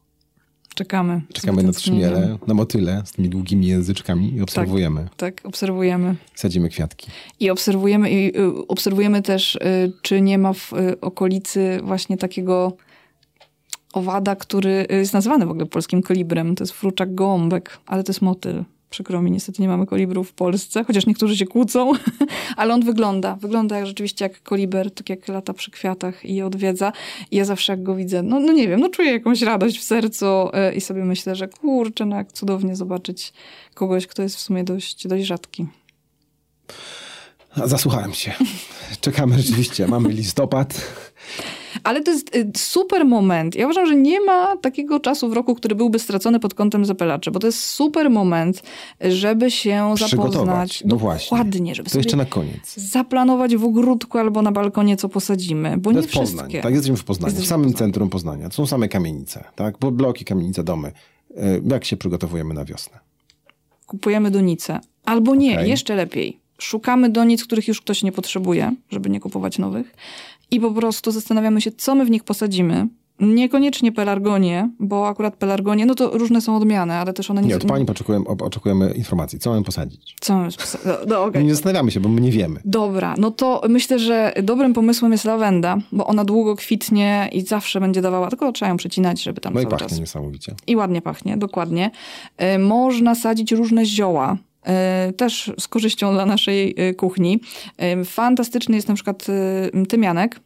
Czekamy. czekamy na trzmiele, na motyle z tymi długimi języczkami i obserwujemy. Tak, obserwujemy. Sadzimy kwiatki. I obserwujemy, i y, obserwujemy też, y, czy nie ma w y, okolicy właśnie takiego owada, który jest nazywany w ogóle polskim kolibrem. To jest fruczak gołąbek, ale to jest motyl. Przykro mi, niestety nie mamy kolibrów w Polsce, chociaż niektórzy się kłócą, ale on wygląda. Wygląda jak rzeczywiście jak koliber, tak jak lata przy kwiatach i je odwiedza. I ja zawsze jak go widzę, no, no nie wiem, no czuję jakąś radość w sercu y, i sobie myślę, że kurczę, no jak cudownie zobaczyć kogoś, kto jest w sumie dość, dość rzadki. Zasłuchałem się. Czekamy rzeczywiście. Mamy listopad. Ale to jest y, super moment. Ja uważam, że nie ma takiego czasu w roku, który byłby stracony pod kątem zapylaczy, bo to jest super moment, żeby się zapoznać. No właśnie. Dokładnie, żeby To jeszcze na koniec. zaplanować w ogródku albo na balkonie, co posadzimy, bo To nie jest Poznań. wszystkie. Tak, jesteśmy w Poznaniu, Jesteśmy w samym centrum Poznania. To są same kamienice, tak? Bo bloki, kamienice, domy. E, Jak się przygotowujemy na wiosnę? Kupujemy donice. Albo nie, Okej. jeszcze lepiej. Szukamy donic, których już ktoś nie potrzebuje, żeby nie kupować nowych. I po prostu zastanawiamy się, co my w nich posadzimy. Niekoniecznie pelargonie, bo akurat pelargonie, no to różne są odmiany, ale też one nie Nie, od pani oczekujemy, oczekujemy informacji. Co mamy posadzić? Co mamy posa- no, no, okej. Nie zastanawiamy się, bo my nie wiemy. Dobra, no to myślę, że dobrym pomysłem jest lawenda, bo ona długo kwitnie i zawsze będzie dawała, tylko trzeba ją przecinać, żeby tam No i cały pachnie czas... niesamowicie. I ładnie pachnie, dokładnie. Y, Można sadzić różne zioła. Y, Też z korzyścią dla naszej y, kuchni. Y, Fantastyczny jest na przykład tymianek.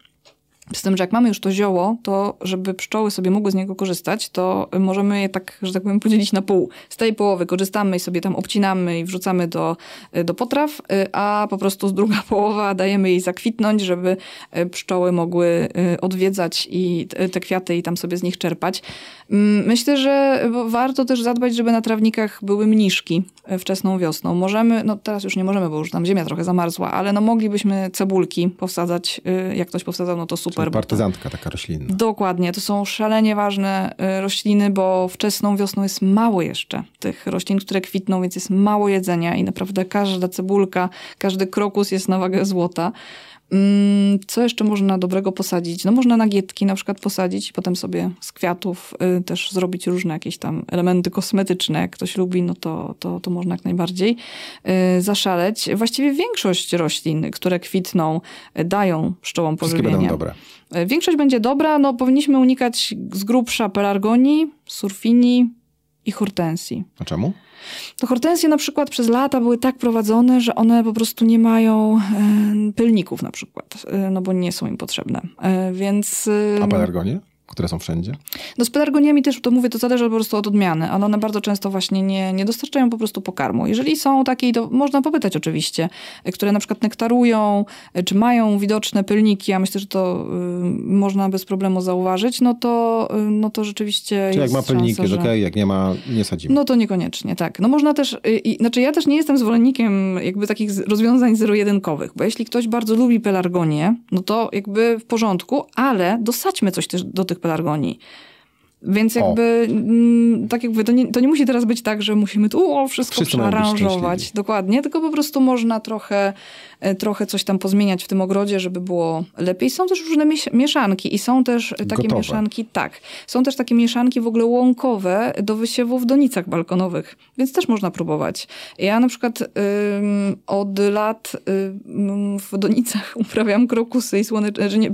Z tym, że jak mamy już to zioło, to żeby pszczoły sobie mogły z niego korzystać, to możemy je tak, że tak powiem, podzielić na pół. Z tej połowy korzystamy i sobie tam obcinamy i wrzucamy do, do potraw, y, a po prostu z druga połowa dajemy jej zakwitnąć, żeby y, pszczoły mogły y, odwiedzać i te- kwiaty i tam sobie z nich czerpać. Mm, Myślę, że warto też zadbać, żeby na trawnikach były mniszki wczesną wiosną. Możemy, no teraz już nie możemy, bo już tam ziemia trochę zamarzła, ale no moglibyśmy cebulki powsadzać. Jak ktoś powsadzał, no to super. Czyli bo to- partyzantka taka roślinna. Dokładnie, to są szalenie ważne y, rośliny, bo wczesną wiosną jest mało jeszcze tych roślin, które kwitną, więc jest mało jedzenia i naprawdę każda cebulka, każdy krokus jest na wagę złota. Mm, Co jeszcze można dobrego posadzić? No można nagietki na przykład posadzić i potem sobie z kwiatów y, też zrobić różne jakieś tam elementy kosmetyczne. Jak ktoś lubi, no to, to, to można jak najbardziej y, zaszaleć. Właściwie większość roślin, które kwitną, y, dają pszczołom Wszystkie pożywienie. będą dobre. Większość będzie dobra, no powinniśmy unikać z grubsza pelargonii, surfini i hortensji. A czemu? To hortensje na przykład przez lata były tak prowadzone, że one po prostu nie mają e, pylników na przykład, e, no bo nie są im potrzebne. E, więc... A pelargonie? Które są wszędzie? No z pelargoniami też, to mówię, to zależy po prostu od odmiany, ale one bardzo często właśnie nie, nie dostarczają po prostu pokarmu. Jeżeli są takie, to można popytać oczywiście, które na przykład nektarują, czy mają widoczne pylniki, ja myślę, że to y, można bez problemu zauważyć, no to, y, no to rzeczywiście Czyli jak ma pylniki, szansa, że... ok, jak nie ma, nie sadzimy. No to niekoniecznie, tak. No można też, y, i, znaczy ja też nie jestem zwolennikiem jakby takich rozwiązań zero-jedynkowych, bo jeśli ktoś bardzo lubi pelargonię, no to jakby w porządku, ale dosadźmy coś też do tych pelargonii. Więc jakby, mm, tak jakby, to nie, to nie musi teraz być tak, że musimy tu o, wszystko Wszyscy przearanżować. Dokładnie, tylko po prostu można trochę, trochę coś tam pozmieniać w tym ogrodzie, żeby było lepiej. Są też różne mies- mieszanki i są też takie Gotowe. mieszanki, tak. Są też takie mieszanki w ogóle łąkowe do wysiewu w donicach balkonowych, więc też można próbować. Ja na przykład ym, od lat ym, w donicach uprawiam krokusy i słoneczne, że nie,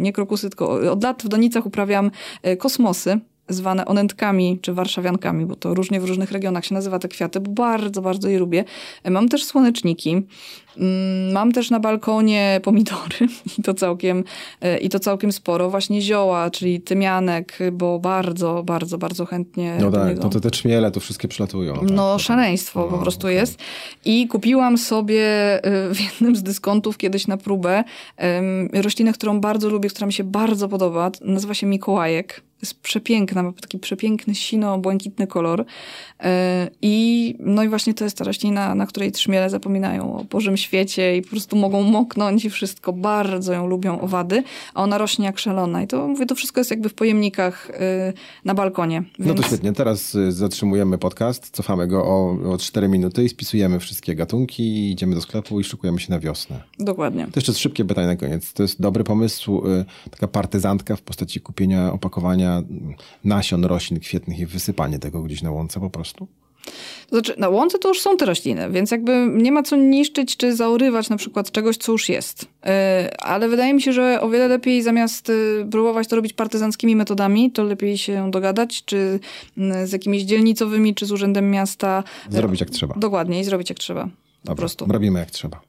nie krokusy, tylko od lat w donicach uprawiam y, kosmosy zwane onentkami czy warszawiankami, bo to różnie w różnych regionach się nazywa te kwiaty, bo bardzo, bardzo je lubię. Mam też słoneczniki. Mm, Mam też na balkonie pomidory i to całkiem, e, i to całkiem sporo. Właśnie zioła, czyli tymianek, bo bardzo, bardzo, bardzo chętnie No tak, no to te trzmiele to wszystkie przylatują. tak, No, szaleństwo po No, prostu okej. jest. I kupiłam sobie y, w jednym z dyskontów kiedyś na próbę roślinę, którą bardzo lubię, która mi się bardzo podoba. Nazywa się Mikołajek. Jest przepiękna, ma taki przepiękny, sino-błękitny kolor. Y, I no i właśnie to jest ta roślina, na której trzmiele zapominają o Bożym świecie i po prostu mogą moknąć i wszystko. Bardzo ją lubią owady, a ona rośnie jak szalona. I to mówię, to wszystko jest jakby w pojemnikach y, na balkonie. No to Więc- świetnie. Teraz y, zatrzymujemy podcast, cofamy go o, o 4 minuty i spisujemy wszystkie gatunki, idziemy do sklepu i szykujemy się na wiosnę. Dokładnie. To jeszcze szybkie pytanie na koniec. To jest dobry pomysł, y, taka partyzantka w postaci kupienia opakowania mm, nasion roślin kwietnych i wysypanie tego gdzieś na łące po prostu? Znaczy, na łące to już są te rośliny, więc jakby nie ma co niszczyć czy zaorywać na przykład czegoś, co już jest. Yy, ale wydaje mi się, że o wiele lepiej zamiast yy, próbować to robić partyzanckimi metodami, to lepiej się dogadać, czy yy, z jakimiś dzielnicowymi, czy z urzędem miasta. Zrobić jak trzeba. Dokładnie i zrobić jak trzeba. Po prostu. Robimy jak trzeba.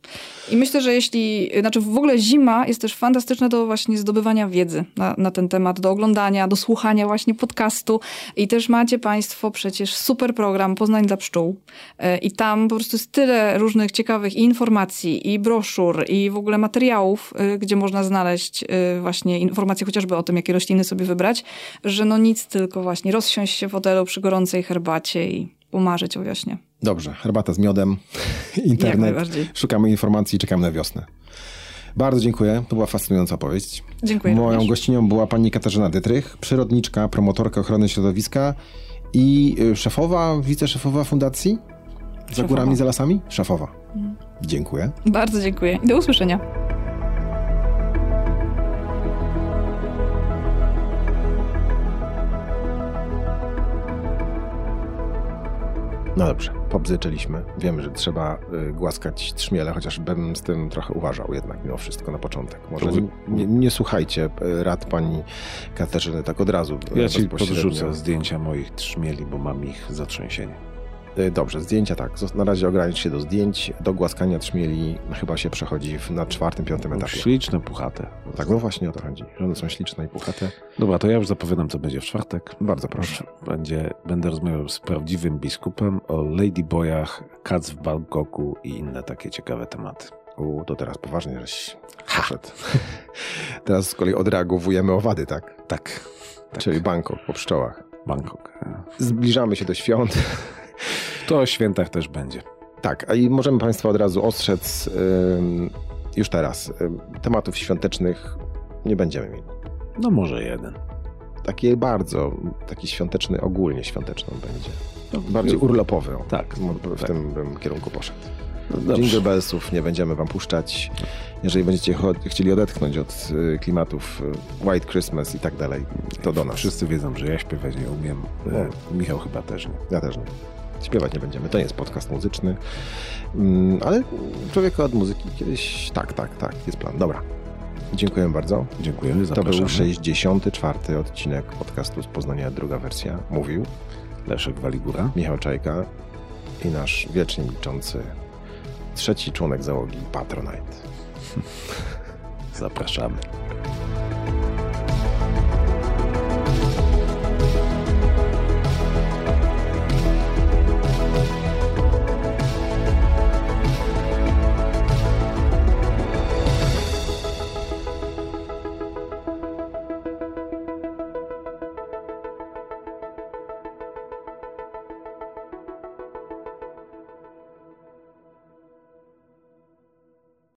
I myślę, że jeśli, znaczy w ogóle zima jest też fantastyczna do właśnie zdobywania wiedzy na, na ten temat, do oglądania, do słuchania właśnie podcastu. I też macie Państwo przecież super program Poznań dla pszczół. E, I tam po prostu jest tyle różnych ciekawych i informacji, i broszur, i w ogóle materiałów, e, gdzie można znaleźć e, właśnie informacje chociażby o tym, jakie rośliny sobie wybrać, że no nic, tylko właśnie rozsiąść się w fotelu przy gorącej herbacie i pomarzyć o wiośnie. Dobrze, herbata z miodem, internet, szukamy informacji i czekamy na wiosnę. Bardzo dziękuję, to była fascynująca opowieść. Dziękuję Moją również. gościnią była pani Katarzyna Dytrych, przyrodniczka, promotorka ochrony środowiska i y, szefowa, wiceszefowa fundacji Za Szefowa. górami, za lasami? Szefowa. Dziękuję. Bardzo dziękuję i do usłyszenia. No dobrze, pobzyczyliśmy. Wiemy, że trzeba y, głaskać trzmiele, chociaż bym z tym trochę uważał jednak mimo wszystko na początek. Może wy- nie, nie słuchajcie y, rad pani Katarzyny tak od razu. y, Ja ci podrzucę zdjęcia moich trzmieli, bo mam ich zatrzęsienie. Dobrze, zdjęcia tak. Na razie ogranicz się do zdjęć. Do głaskania trzmieli chyba się przechodzi w, na czwartym, piątym No, etapie. Śliczne, puchate. Tak, no właśnie o to chodzi. One są śliczne i puchate. Dobra, to ja już zapowiadam, co będzie w czwartek. Bardzo proszę. Będzie, będę rozmawiał z prawdziwym biskupem o ladyboyach, kac w Bangkoku i inne takie ciekawe tematy. U, to teraz poważnie żeś poszedł. teraz z kolei odreagowujemy owady, tak? Tak, tak. Czyli Bangkok po pszczołach. Bangkok. Zbliżamy się do świąt. To o świętach też będzie. Tak, a i możemy Państwa od razu ostrzec już teraz. Ym, tematów świątecznych nie będziemy mieli. No może jeden. Taki bardzo, taki świąteczny, ogólnie świąteczny będzie. No, Bardziej urlopowy. Tak, W tak. tym bym kierunku poszedł. No. Jingle Bellsów nie będziemy wam puszczać. Jeżeli będziecie chcieli odetchnąć od y, klimatów y, White Christmas i tak dalej, to do nas. Wszyscy wiedzą, że ja śpiewać nie umiem. E, Michał chyba też nie. Ja też nie. Śpiewać nie będziemy. To nie jest podcast muzyczny. Mm, ale człowieka od muzyki kiedyś... Tak, tak, tak. Jest plan. Dobra. Dziękuję bardzo. Dziękujemy, To zapraszamy. był 64. odcinek podcastu z Poznania, druga wersja. Mówił Leszek Waligura. Michał Czajka i nasz wiecznie milczący trzeci członek załogi Patronite. Zapraszamy.